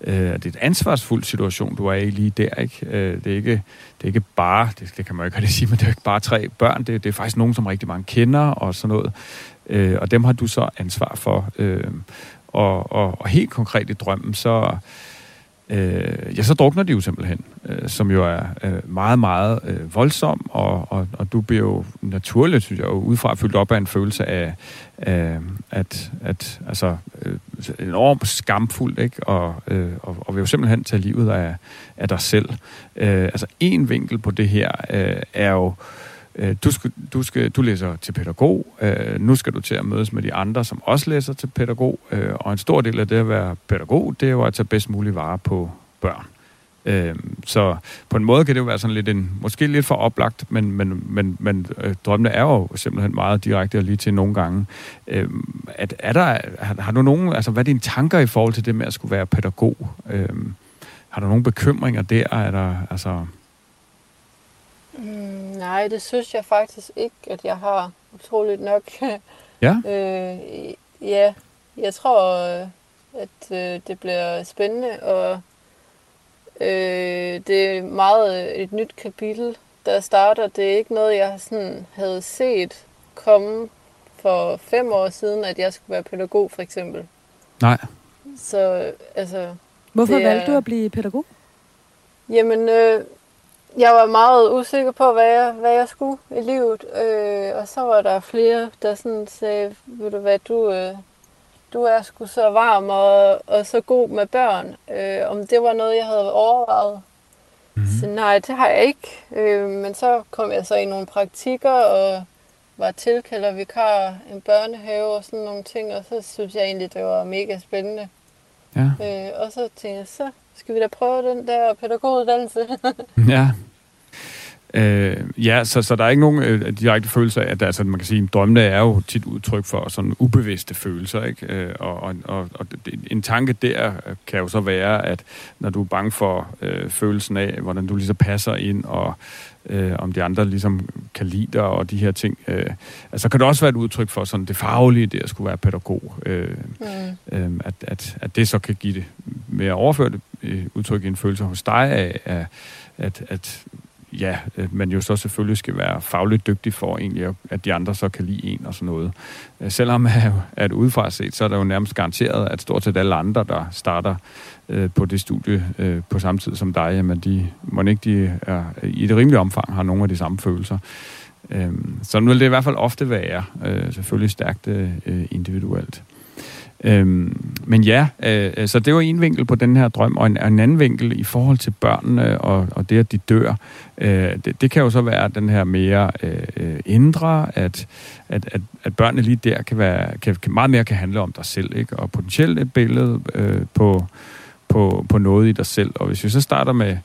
øh, det er en ansvarsfuld situation, du er i lige der. Ikke? Øh, det, er ikke, det er ikke bare, det, det kan man jo ikke rigtig sige, men det er ikke bare tre børn, det, det er faktisk nogen, som rigtig mange kender og sådan noget. Øh, og dem har du så ansvar for. Øh, og, og, og helt konkret i drømmen, så, øh, ja, så drukner de jo simpelthen, øh, som jo er øh, meget, meget øh, voldsom, og, og, og du bliver jo naturligt, synes jeg, udefra fyldt op af en følelse af, øh, at, at altså, øh, enormt skamfuldt, ikke? Og, øh, og, og vil jo simpelthen tage livet af, af dig selv. Øh, altså, en vinkel på det her øh, er jo, øh, Øh, du, skal, du, skal, du læser til pædagog, øh, nu skal du til at mødes med de andre, som også læser til pædagog, øh, og en stor del af det at være pædagog, det er jo at tage bedst mulig vare på børn. Øh, så på en måde kan det jo være sådan lidt en, måske lidt for oplagt, men, men, men, men øh, drømmene er jo simpelthen meget direkte og lige til nogle gange. Øh, at, er der, har, har du nogen, altså hvad er dine tanker i forhold til det med at skulle være pædagog? Øh, har du nogle bekymringer der? Er der, altså, Mm, nej, det synes jeg faktisk ikke, at jeg har utroligt nok. ja? øh, ja, jeg tror, at øh, det bliver spændende, og øh, det er meget et nyt kapitel, der starter. Det er ikke noget, jeg sådan havde set komme for fem år siden, at jeg skulle være pædagog, for eksempel. Nej. Så, altså... Hvorfor det, valgte du at blive pædagog? Jamen, øh, jeg var meget usikker på, hvad jeg, hvad jeg skulle i livet. Øh, og så var der flere, der sådan sagde, ved du hvad, du, øh, du er sgu så varm og, og så god med børn. Øh, om det var noget, jeg havde overvejet. Mm-hmm. Så nej, det har jeg ikke. Øh, men så kom jeg så i nogle praktikker og var tilkalder vikar en børnehave og sådan nogle ting. Og så synes jeg egentlig, det var mega spændende. Ja. Øh, og så tænkte jeg, så skal vi da prøve den der pædagoguddannelse. ja. Øh, ja, så, så der er ikke nogen øh, direkte følelse af, at altså, man kan sige, at drømmene er jo tit udtryk for sådan ubevidste følelser, ikke? Øh, og, og, og, og en tanke der kan jo så være, at når du er bange for øh, følelsen af, hvordan du ligesom passer ind, og øh, om de andre ligesom kan lide dig, og de her ting, øh, altså kan det også være et udtryk for sådan det faglige, det at skulle være pædagog, øh, mm. øh, at, at, at det så kan give det mere overført øh, udtryk i en følelse hos dig af, af at, at ja, øh, man jo så selvfølgelig skal være fagligt dygtig for egentlig, at de andre så kan lide en og sådan noget. Øh, selvom at udefra set, så er der jo nærmest garanteret, at stort set alle andre, der starter øh, på det studie øh, på samme tid som dig, jamen de, må ikke de er, i et rimeligt omfang har nogle af de samme følelser. Øh, nu vil det i hvert fald ofte være, øh, selvfølgelig stærkt øh, individuelt. Øhm, men ja, øh, øh, så det var en vinkel på den her drøm, og en, en anden vinkel i forhold til børnene og, og det, at de dør. Øh, det, det kan jo så være den her mere øh, øh, indre, at, at, at, at børnene lige der kan være kan, kan, meget mere kan handle om dig selv, ikke? og potentielt et billede øh, på, på, på noget i dig selv. Og hvis vi så starter med,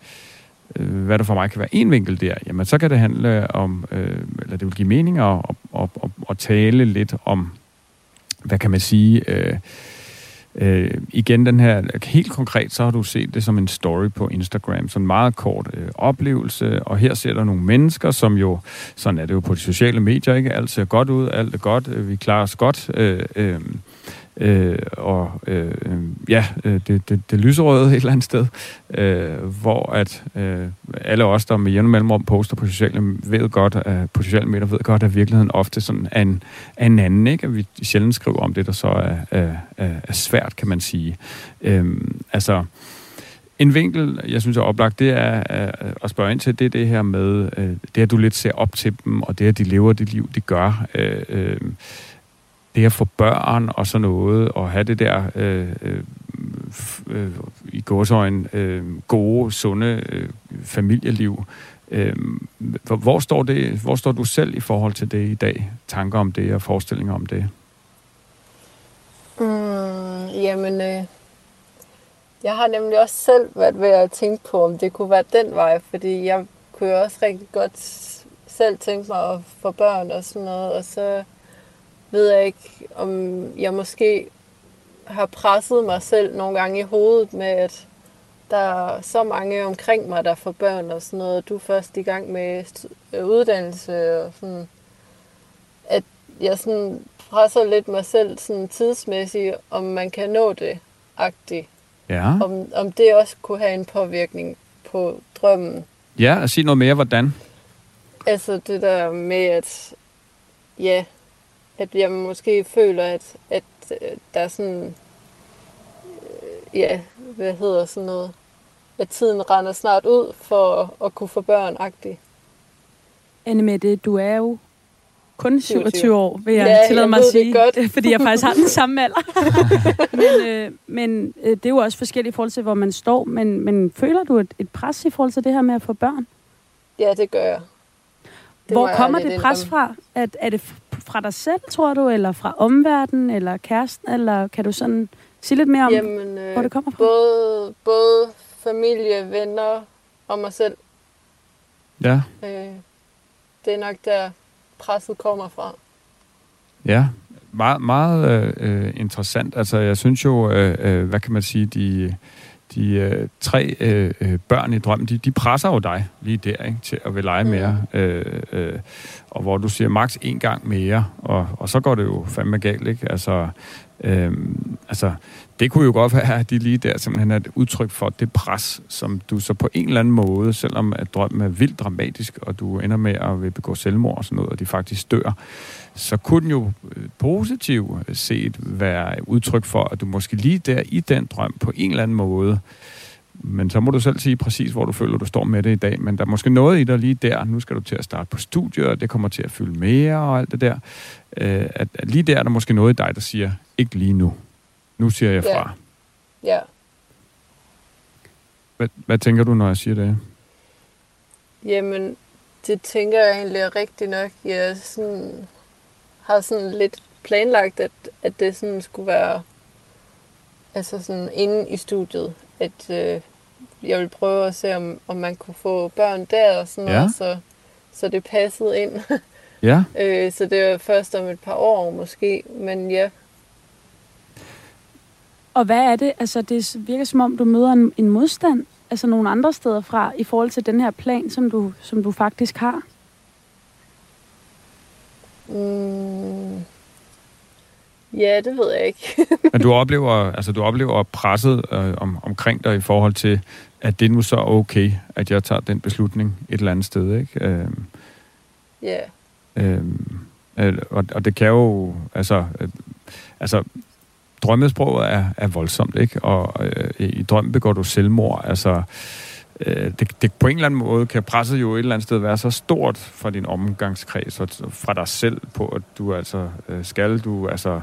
øh, hvad der for mig kan være en vinkel der, jamen så kan det handle om, øh, eller det vil give mening at, at, at, at tale lidt om hvad kan man sige, øh, øh, igen den her, helt konkret, så har du set det som en story på Instagram, sådan en meget kort øh, oplevelse, og her ser der nogle mennesker, som jo, sådan er det jo på de sociale medier, ikke? Alt ser godt ud, alt er godt, øh, vi klarer os godt, øh, øh, øh, og øh, ja, øh, det, det, det lyserøde et eller andet sted, øh, hvor at øh, alle os, der med jævne mellemrum poster på sociale, ved godt, at, på sociale medier ved godt, at virkeligheden ofte sådan er en, er en anden, ikke? At vi sjældent skriver om det, der så er, er, er, svært, kan man sige. Øh, altså, en vinkel, jeg synes er oplagt, det er at spørge ind til, det er det her med, øh, det at du lidt ser op til dem, og det at de lever det liv, de gør. Øh, øh, det at få børn og sådan noget, og have det der øh, øh, øh, i godsøjen øh, gode, sunde øh, familieliv. Øh, hvor, står det, hvor står du selv i forhold til det i dag? Tanker om det og forestillinger om det? Mm, jamen, øh, jeg har nemlig også selv været ved at tænke på, om det kunne være den vej, fordi jeg kunne jo også rigtig godt selv tænke mig at få børn og sådan noget, og så ved jeg ikke, om jeg måske har presset mig selv nogle gange i hovedet med, at der er så mange omkring mig, der får børn og sådan noget. Du er først i gang med uddannelse og sådan, at jeg sådan presser lidt mig selv sådan tidsmæssigt, om man kan nå det, agtigt. Ja. Om, om det også kunne have en påvirkning på drømmen. Ja, og sig noget mere, hvordan? Altså det der med, at ja, at jeg måske føler, at, at øh, der er sådan, øh, ja, hvad hedder sådan noget, at tiden render snart ud for at, kunne få børn-agtigt. Anne Mette, du er jo kun 27 år, vil jeg ja, tillade mig at sige. Godt. Fordi jeg faktisk har den samme alder. men øh, men øh, det er jo også forskelligt i forhold til, hvor man står. Men, men føler du et, et pres i forhold til det her med at få børn? Ja, det gør jeg. Det hvor kommer det pres fra? At, er det fra dig selv, tror du, eller fra omverdenen, eller kæresten, eller kan du sådan sige lidt mere om, Jamen, øh, hvor det kommer fra? Både, både familie, venner og mig selv. Ja. Øh, det er nok der, presset kommer fra. Ja, meget, meget øh, interessant. Altså, jeg synes jo, øh, øh, hvad kan man sige, de, de øh, tre øh, øh børn i drømmen, de, de presser jo dig lige der, ikke, til at vil lege mere. Mm. Øh, øh, og hvor du siger maks en gang mere, og, og så går det jo fandme galt, ikke? Altså, øh, altså, det kunne jo godt være, at de lige der simpelthen er et udtryk for det pres, som du så på en eller anden måde, selvom at drømmen er vildt dramatisk, og du ender med at vil begå selvmord og sådan noget, og de faktisk dør, så kunne den jo øh, positivt set være udtryk for, at du måske lige der i den drøm på en eller anden måde, men så må du selv sige præcis, hvor du føler, du står med det i dag. Men der er måske noget i dig lige der. Nu skal du til at starte på studiet, og det kommer til at fylde mere og alt det der. Øh, at, at lige der er der måske noget i dig, der siger, ikke lige nu. Nu siger jeg fra. Ja. ja. Hvad, hvad tænker du, når jeg siger det? Jamen, det tænker jeg egentlig er rigtigt nok. Jeg sådan, har sådan lidt planlagt, at, at det sådan skulle være altså sådan inde i studiet, at øh, jeg vil prøve at se, om, om man kunne få børn der og sådan ja. noget, så, så det passede ind. ja. øh, så det er først om et par år måske, men ja, og hvad er det? Altså, det virker som om, du møder en, en modstand, altså nogle andre steder fra, i forhold til den her plan, som du, som du faktisk har. Mm. Ja, det ved jeg ikke. Men du oplever, altså, du oplever presset øh, om, omkring dig i forhold til, at det nu så er okay, at jeg tager den beslutning et eller andet sted, ikke? Øh, ja. Øh, øh, og, og det kan jo, altså, øh, altså drømmesproget er, er voldsomt, ikke? Og øh, i drømmen begår du selvmord. Altså, øh, det, det på en eller anden måde kan presset jo et eller andet sted være så stort fra din omgangskreds og fra dig selv på, at du altså øh, skal, du, altså,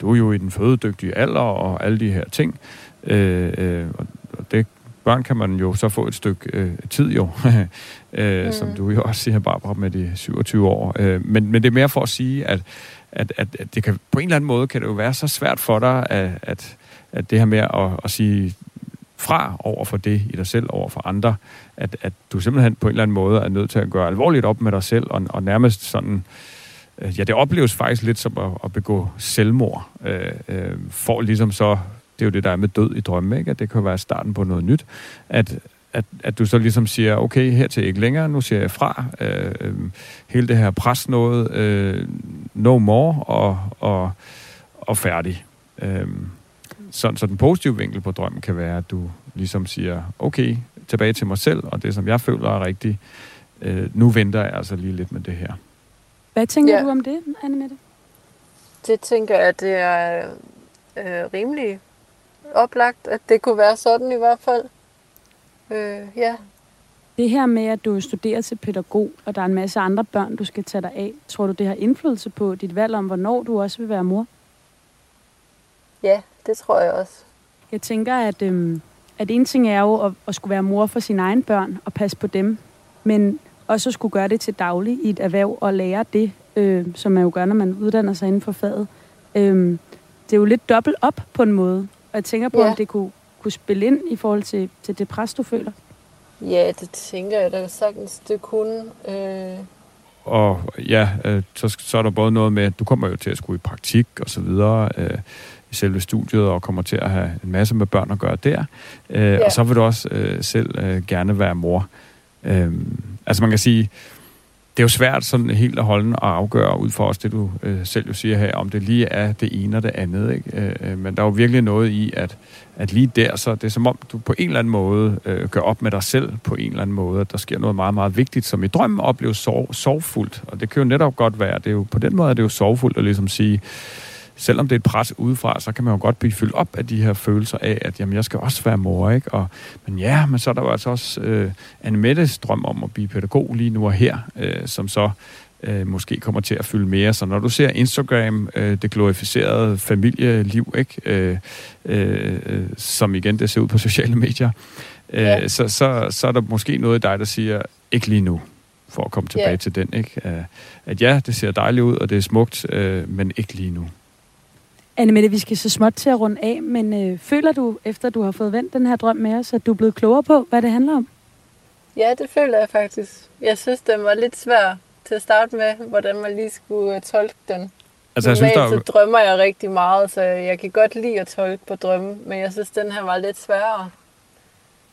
du er jo i den fødedygtige alder og alle de her ting. Øh, øh, og det børn kan man jo så få et stykke øh, tid jo, øh, mm. som du jo også siger, Barbara, med de 27 år. Øh, men, men det er mere for at sige, at at, at, at det kan, på en eller anden måde kan det jo være så svært for dig, at, at, at det her med at, at sige fra over for det i dig selv, over for andre, at, at du simpelthen på en eller anden måde er nødt til at gøre alvorligt op med dig selv, og, og nærmest sådan, øh, ja, det opleves faktisk lidt som at, at begå selvmord, øh, øh, for ligesom så, det er jo det, der er med død i drømme, ikke? at det kan være starten på noget nyt, at, at, at du så ligesom siger, okay, her til ikke længere, nu siger jeg fra, øh, øh, hele det her pres noget, øh, no more, og, og, og færdig. Øh, så, så den positive vinkel på drømmen kan være, at du ligesom siger, okay, tilbage til mig selv, og det, som jeg føler er rigtigt, øh, nu venter jeg altså lige lidt med det her. Hvad tænker ja. du om det, Anne Mette? Det tænker jeg, at det er øh, rimelig oplagt, at det kunne være sådan i hvert fald. Øh, ja. Det her med, at du studerer til pædagog, og der er en masse andre børn, du skal tage dig af, tror du, det har indflydelse på dit valg om, hvornår du også vil være mor? Ja, det tror jeg også. Jeg tænker, at, øhm, at en ting er jo at, at skulle være mor for sine egne børn og passe på dem, men også at skulle gøre det til daglig i et erhverv og lære det, øh, som man jo gør, når man uddanner sig inden for faget. Øh, det er jo lidt dobbelt op på en måde, og jeg tænker på, ja. om det kunne, kunne spille ind i forhold til, til det pres, du føler. Ja, det tænker jeg da sagtens, det kunne. Øh... Og ja, øh, så, så er der både noget med, at du kommer jo til at skulle i praktik og så videre øh, i selve studiet, og kommer til at have en masse med børn at gøre der. Øh, ja. Og så vil du også øh, selv øh, gerne være mor. Øh, altså man kan sige, det er jo svært sådan helt at holde og afgøre ud for os, det du øh, selv jo siger her, om det lige er det ene og det andet. Ikke? Øh, øh, men der er jo virkelig noget i, at, at lige der, så det er som om, du på en eller anden måde øh, gør op med dig selv på en eller anden måde, at der sker noget meget, meget vigtigt, som i drømmen opleves sorg, sorgfuldt. Og det kan jo netop godt være, det er jo, på den måde er det jo sorgfuldt at ligesom sige, selvom det er et pres udefra, så kan man jo godt blive fyldt op af de her følelser af, at jamen, jeg skal også være mor, ikke? Og, men ja, men så er der jo altså også øh, Anne Mettes drøm om at blive pædagog lige nu og her, øh, som så øh, måske kommer til at fylde mere. Så når du ser Instagram, øh, det glorificerede familieliv, ikke? Øh, øh, som igen det ser ud på sociale medier, øh, ja. så, så, så er der måske noget i dig, der siger, ikke lige nu for at komme tilbage ja. til den. Ikke? At ja, det ser dejligt ud, og det er smukt, øh, men ikke lige nu. Anne Mette, vi skal så småt til at runde af, men øh, føler du, efter du har fået vendt den her drøm med os, at du er blevet klogere på, hvad det handler om? Ja, det føler jeg faktisk. Jeg synes, den var lidt svær til at starte med, hvordan man lige skulle uh, tolke den. Altså, jeg synes, der... så drømmer jeg rigtig meget, så jeg kan godt lide at tolke på drømme, men jeg synes, den her var lidt sværere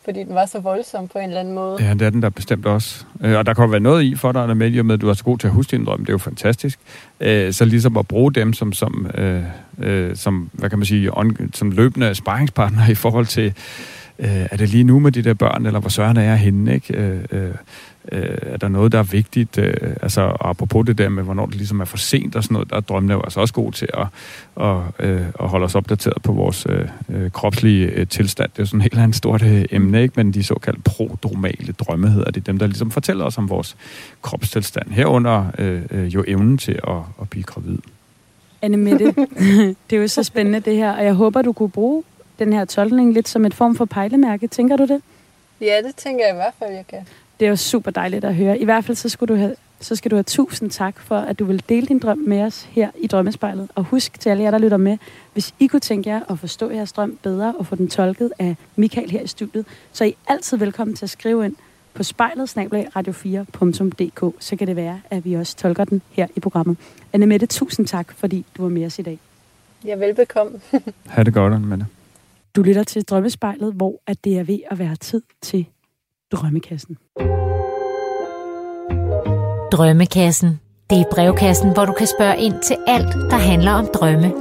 fordi den var så voldsom på en eller anden måde. Ja, det er den der bestemt også. Øh, og der kan være noget i for dig, med, med, at du er så god til at huske din drøm. Det er jo fantastisk. Øh, så ligesom at bruge dem som, som, øh, øh, som hvad kan man sige, on, som løbende sparringspartner i forhold til, øh, er det lige nu med de der børn, eller hvor søren er jeg henne, ikke? Øh, øh, øh, er der noget, der er vigtigt? Øh, altså apropos det der med, hvornår det ligesom er for sent og sådan noget, der er drømmene jo altså også god til at, at, øh, at holde os opdateret på vores øh, øh, kropslige øh, tilstand. Det er jo sådan et helt andet stort øh, emne, ikke? men de såkaldte prodromale drømme hedder det. Dem, der ligesom fortæller os om vores kropstilstand. Herunder øh, øh, jo evnen til at, at blive gravid. Anne Mette, det er jo så spændende det her, og jeg håber, du kunne bruge den her tolkning lidt som et form for pejlemærke. Tænker du det? Ja, det tænker jeg i hvert fald, jeg kan. Det er jo super dejligt at høre. I hvert fald så, skulle du have, så skal du have tusind tak for, at du vil dele din drøm med os her i Drømmespejlet. Og husk til alle jer, der lytter med, hvis I kunne tænke jer at forstå jeres drøm bedre og få den tolket af Michael her i studiet, så er I altid velkommen til at skrive ind på spejlet radio4.dk, så kan det være, at vi også tolker den her i programmet. Anne Mette, tusind tak, fordi du var med os i dag. Ja, velbekomme. ha' det godt, Anne Mette. Du lytter til Drømmespejlet, hvor at det er ved at være tid til Drømmekassen. Drømmekassen. Det er brevkassen, hvor du kan spørge ind til alt, der handler om drømme.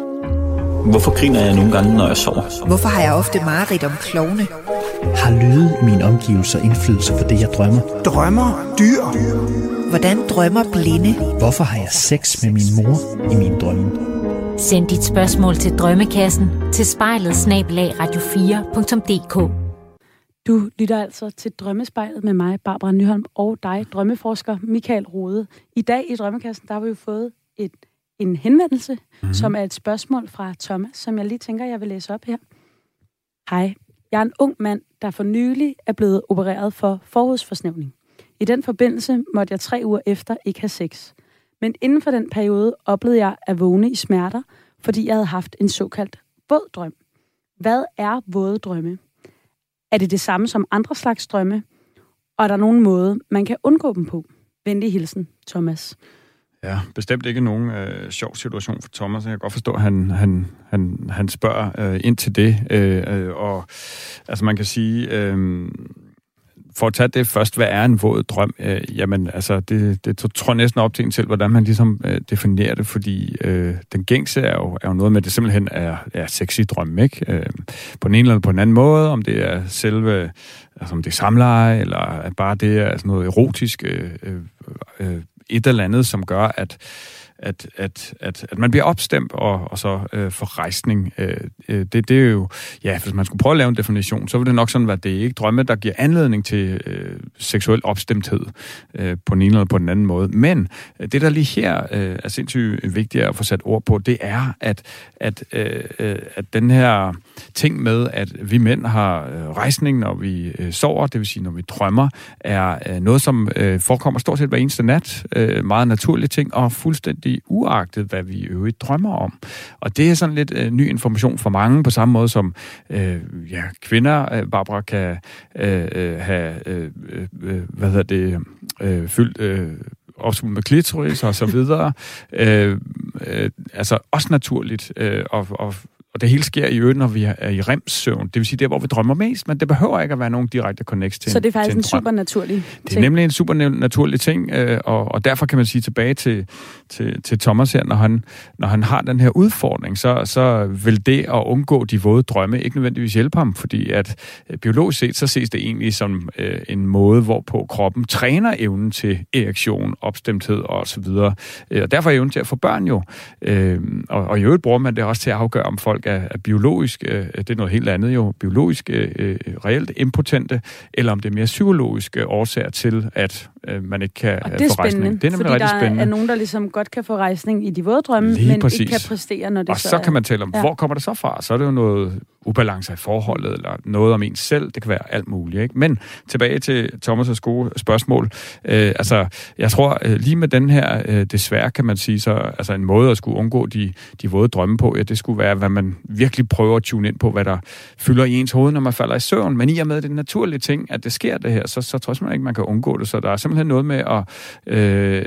Hvorfor griner jeg nogle gange, når jeg sover? Hvorfor har jeg ofte mareridt om klovne? Har lyde i mine omgivelser indflydelse på det, jeg drømmer? Drømmer dyr? Hvordan drømmer blinde? Hvorfor har jeg sex med min mor i min drømme? Send dit spørgsmål til Drømmekassen til spejlet snablag radio4.dk. Du lytter altså til Drømmespejlet med mig, Barbara Nyholm, og dig, drømmeforsker Michael Rode. I dag i Drømmekassen, der har vi jo fået et, en henvendelse, mm-hmm. som er et spørgsmål fra Thomas, som jeg lige tænker, jeg vil læse op her. Hej, jeg er en ung mand, der for nylig er blevet opereret for forhudsforsnævning. I den forbindelse måtte jeg tre uger efter ikke have sex. Men inden for den periode oplevede jeg at vågne i smerter, fordi jeg havde haft en såkaldt våd drøm. Hvad er våde drømme? Er det det samme som andre slags drømme? Og er der nogen måde, man kan undgå dem på? Venlig hilsen, Thomas. Ja, bestemt ikke nogen øh, sjov situation for Thomas. Jeg kan godt forstå, at han, han, han, han spørger øh, ind til det. Øh, øh, og altså man kan sige, øh, for at tage det først, hvad er en våd drøm? Øh, jamen, altså, det, det tror jeg næsten op til en selv, hvordan man ligesom øh, definerer det, fordi øh, den gængse er jo, er jo noget med, at det simpelthen er, er sexy drøm, ikke? Øh, på den ene eller på den anden måde, om det er selve, altså om det er samleje, eller bare det er sådan noget erotisk, øh, øh, øh, et eller andet, som gør, at at, at, at, at man bliver opstemt og, og så øh, får rejsning. Øh, øh, det, det er jo, ja, hvis man skulle prøve at lave en definition, så ville det nok sådan være, det er ikke drømme, der giver anledning til øh, seksuel opstemthed øh, på den ene eller på den anden måde. Men øh, det, der lige her øh, er sindssygt vigtigt at få sat ord på, det er, at, at, øh, øh at den her ting med, at vi mænd har øh, rejsning, når vi øh, sover, det vil sige, når vi drømmer, er øh, noget, som øh, forekommer stort set hver eneste nat. Øh, meget naturlige ting, og fuldstændig uagtet, hvad vi i øvrigt drømmer om. Og det er sådan lidt øh, ny information for mange, på samme måde som øh, ja, kvinder, øh, Barbara, kan øh, øh have, øh, øh, øh hvad hedder det, øh, fyldt... Øh, opsvulmet med klitoris og så videre. øh, øh, altså også naturligt øh, og, og og det hele sker i øvrigt, når vi er i remsøvn. Det vil sige, der hvor vi drømmer mest, men det behøver ikke at være nogen direkte connect til Så det er faktisk en, en, en super naturlig ting? Det er nemlig en super naturlig ting, øh, og, og derfor kan man sige tilbage til, til, til Thomas her, når han, når han har den her udfordring, så, så vil det at undgå de våde drømme ikke nødvendigvis hjælpe ham, fordi at øh, biologisk set, så ses det egentlig som øh, en måde, hvorpå kroppen træner evnen til erektion, opstemthed og så videre. Øh, og derfor er evnen til at få børn jo. Øh, og, og i øvrigt bruger man det også til at afgøre, om folk er, er biologisk, øh, det er noget helt andet jo, biologisk øh, øh, reelt impotente, eller om det er mere psykologiske årsager til, at øh, man ikke kan og det er få rejsning. Det er nemlig rigtig spændende. der er nogen, der ligesom godt kan få rejsning i de våde drømme, Lige men præcis. ikke kan præstere, når det og så, så kan man tale om, ja. hvor kommer det så fra? Så er det jo noget ubalancer i forholdet, eller noget om ens selv. Det kan være alt muligt. Ikke? Men tilbage til Thomas' gode spørgsmål. Øh, altså, jeg tror, øh, lige med den her, øh, desværre kan man sige, så altså en måde at skulle undgå de, de våde drømme på, ja, det skulle være, hvad man virkelig prøver at tune ind på, hvad der fylder i ens hoved, når man falder i søvn. Men i og med det naturlige ting, at det sker det her, så, så tror jeg ikke, man kan undgå det. Så der er simpelthen noget med at øh,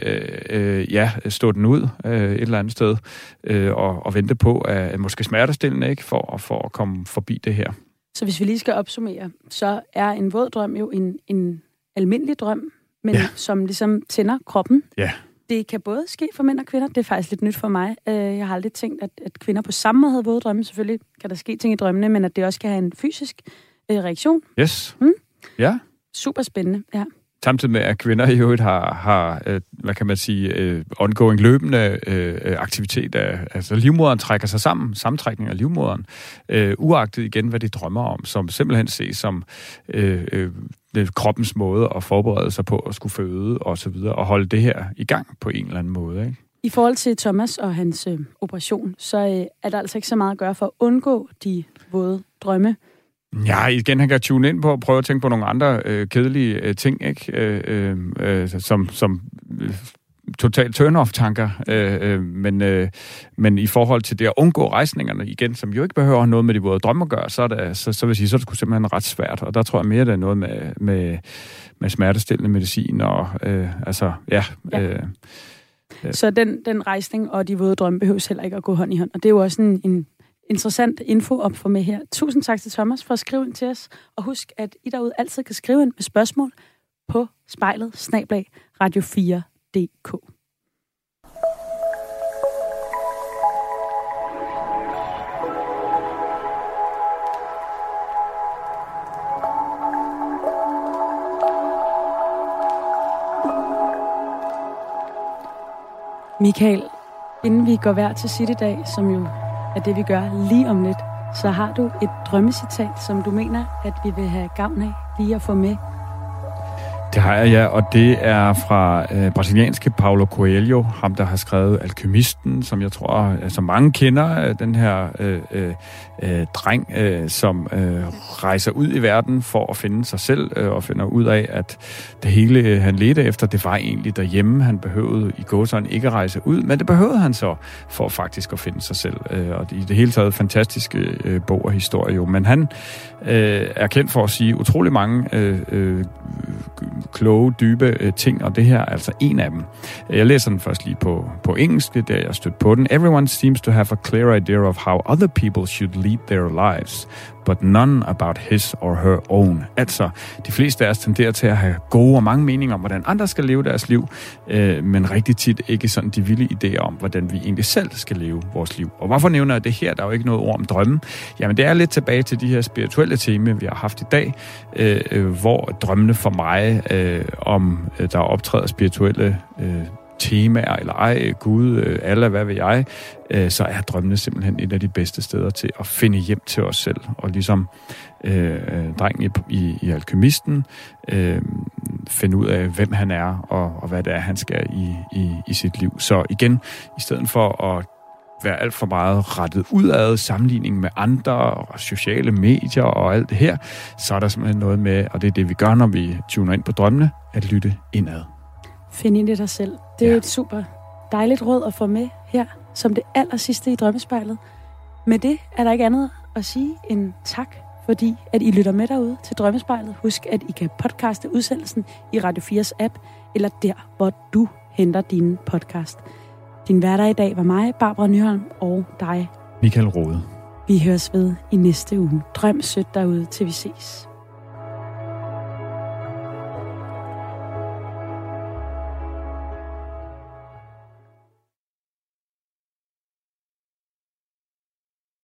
øh, ja, stå den ud øh, et eller andet sted, øh, og, og vente på, at måske smertestillende, ikke, for, for at komme forbi det her. Så hvis vi lige skal opsummere, så er en våd drøm jo en, en almindelig drøm, men ja. som ligesom tænder kroppen. Ja. Det kan både ske for mænd og kvinder. Det er faktisk lidt nyt for mig. Øh, jeg har aldrig tænkt, at, at kvinder på samme måde havde våde drømme. Selvfølgelig kan der ske ting i drømmene, men at det også kan have en fysisk øh, reaktion. Yes. Hmm? Ja. Super spændende, ja. Samtidig med, at kvinder i øvrigt har, har øh, hvad kan man sige, øh, ongoing løbende øh, aktivitet af, altså livmoderen trækker sig sammen, sammentrækning af livmoderen, øh, uagtet igen, hvad de drømmer om, som simpelthen ses som øh, øh, kroppens måde at forberede sig på at skulle føde og så videre, og holde det her i gang på en eller anden måde, ikke? I forhold til Thomas og hans øh, operation, så øh, er der altså ikke så meget at gøre for at undgå de våde drømme. Ja, igen, han kan tune ind på og prøve at tænke på nogle andre øh, kedelige øh, ting, ikke? Øh, øh, øh som, som øh, totalt turn-off-tanker. Øh, øh, men, øh, men i forhold til det at undgå rejsningerne, igen, som jo ikke behøver noget med de våde drømme at gøre, så, er det, så, så vil jeg sige, så er det simpelthen ret svært. Og der tror jeg mere, det er noget med, med, med smertestillende medicin og øh, altså, ja... ja. Øh, så den, den rejsning og de våde drømme behøves heller ikke at gå hånd i hånd. Og det er jo også en, en interessant info op for mig her. Tusind tak til Thomas for at skrive ind til os. Og husk, at I derude altid kan skrive ind med spørgsmål på spejlet snablag radio4.dk. Michael, inden vi går hver til sit i dag, som jo af det, vi gør lige om lidt, så har du et drømmecitat, som du mener, at vi vil have gavn af lige at få med? Det har jeg, ja, og det er fra øh, brasilianske Paulo Coelho, ham der har skrevet Alkymisten, som jeg tror, altså mange kender, øh, den her øh, øh, øh, dreng, øh, som øh, rejser ud i verden for at finde sig selv, øh, og finder ud af, at det hele, øh, han ledte efter, det var egentlig derhjemme. Han behøvede i gåsøjne ikke rejse ud, men det behøvede han så for faktisk at finde sig selv. Øh, og i det hele taget fantastiske øh, bog og historie jo. Men han øh, er kendt for at sige utrolig mange øh, øh, kloge, dybe øh, ting, og det her er altså en af dem. Jeg læser den først lige på, på engelsk, det er der jeg stødt på den. Everyone seems to have a clear idea of how other people should lead their lives, but none about his or her own. Altså, de fleste af os tenderer til at have gode og mange meninger om, hvordan andre skal leve deres liv, øh, men rigtig tit ikke sådan de vilde idéer om, hvordan vi egentlig selv skal leve vores liv. Og hvorfor nævner jeg det her? Der er jo ikke noget ord om drømme. Jamen, det er lidt tilbage til de her spirituelle temaer, vi har haft i dag, øh, øh hvor drømmene for mig, øh, om øh, der optræder spirituelle øh, temaer, eller ej, Gud, øh, Allah, hvad ved jeg, øh, så er drømmene simpelthen et af de bedste steder til at finde hjem til os selv. Og ligesom øh, drengen i, i, i Alkemisten, øh, finde ud af, hvem han er, og, og hvad det er, han skal i, i, i sit liv. Så igen, i stedet for at være alt for meget rettet udad, sammenligning med andre og sociale medier og alt det her, så er der simpelthen noget med, og det er det, vi gør, når vi tuner ind på drømmene, at lytte indad. Find ind i dig selv. Det er ja. et super dejligt råd at få med her, som det aller sidste i drømmespejlet. Med det er der ikke andet at sige end tak, fordi at I lytter med derude til Drømmespejlet. Husk, at I kan podcaste udsendelsen i Radio 4's app, eller der, hvor du henter din podcast. Din hverdag i dag var mig, Barbara Nyholm, og dig, Michael Rode. Vi høres ved i næste uge. Drøm sødt derude, til vi ses.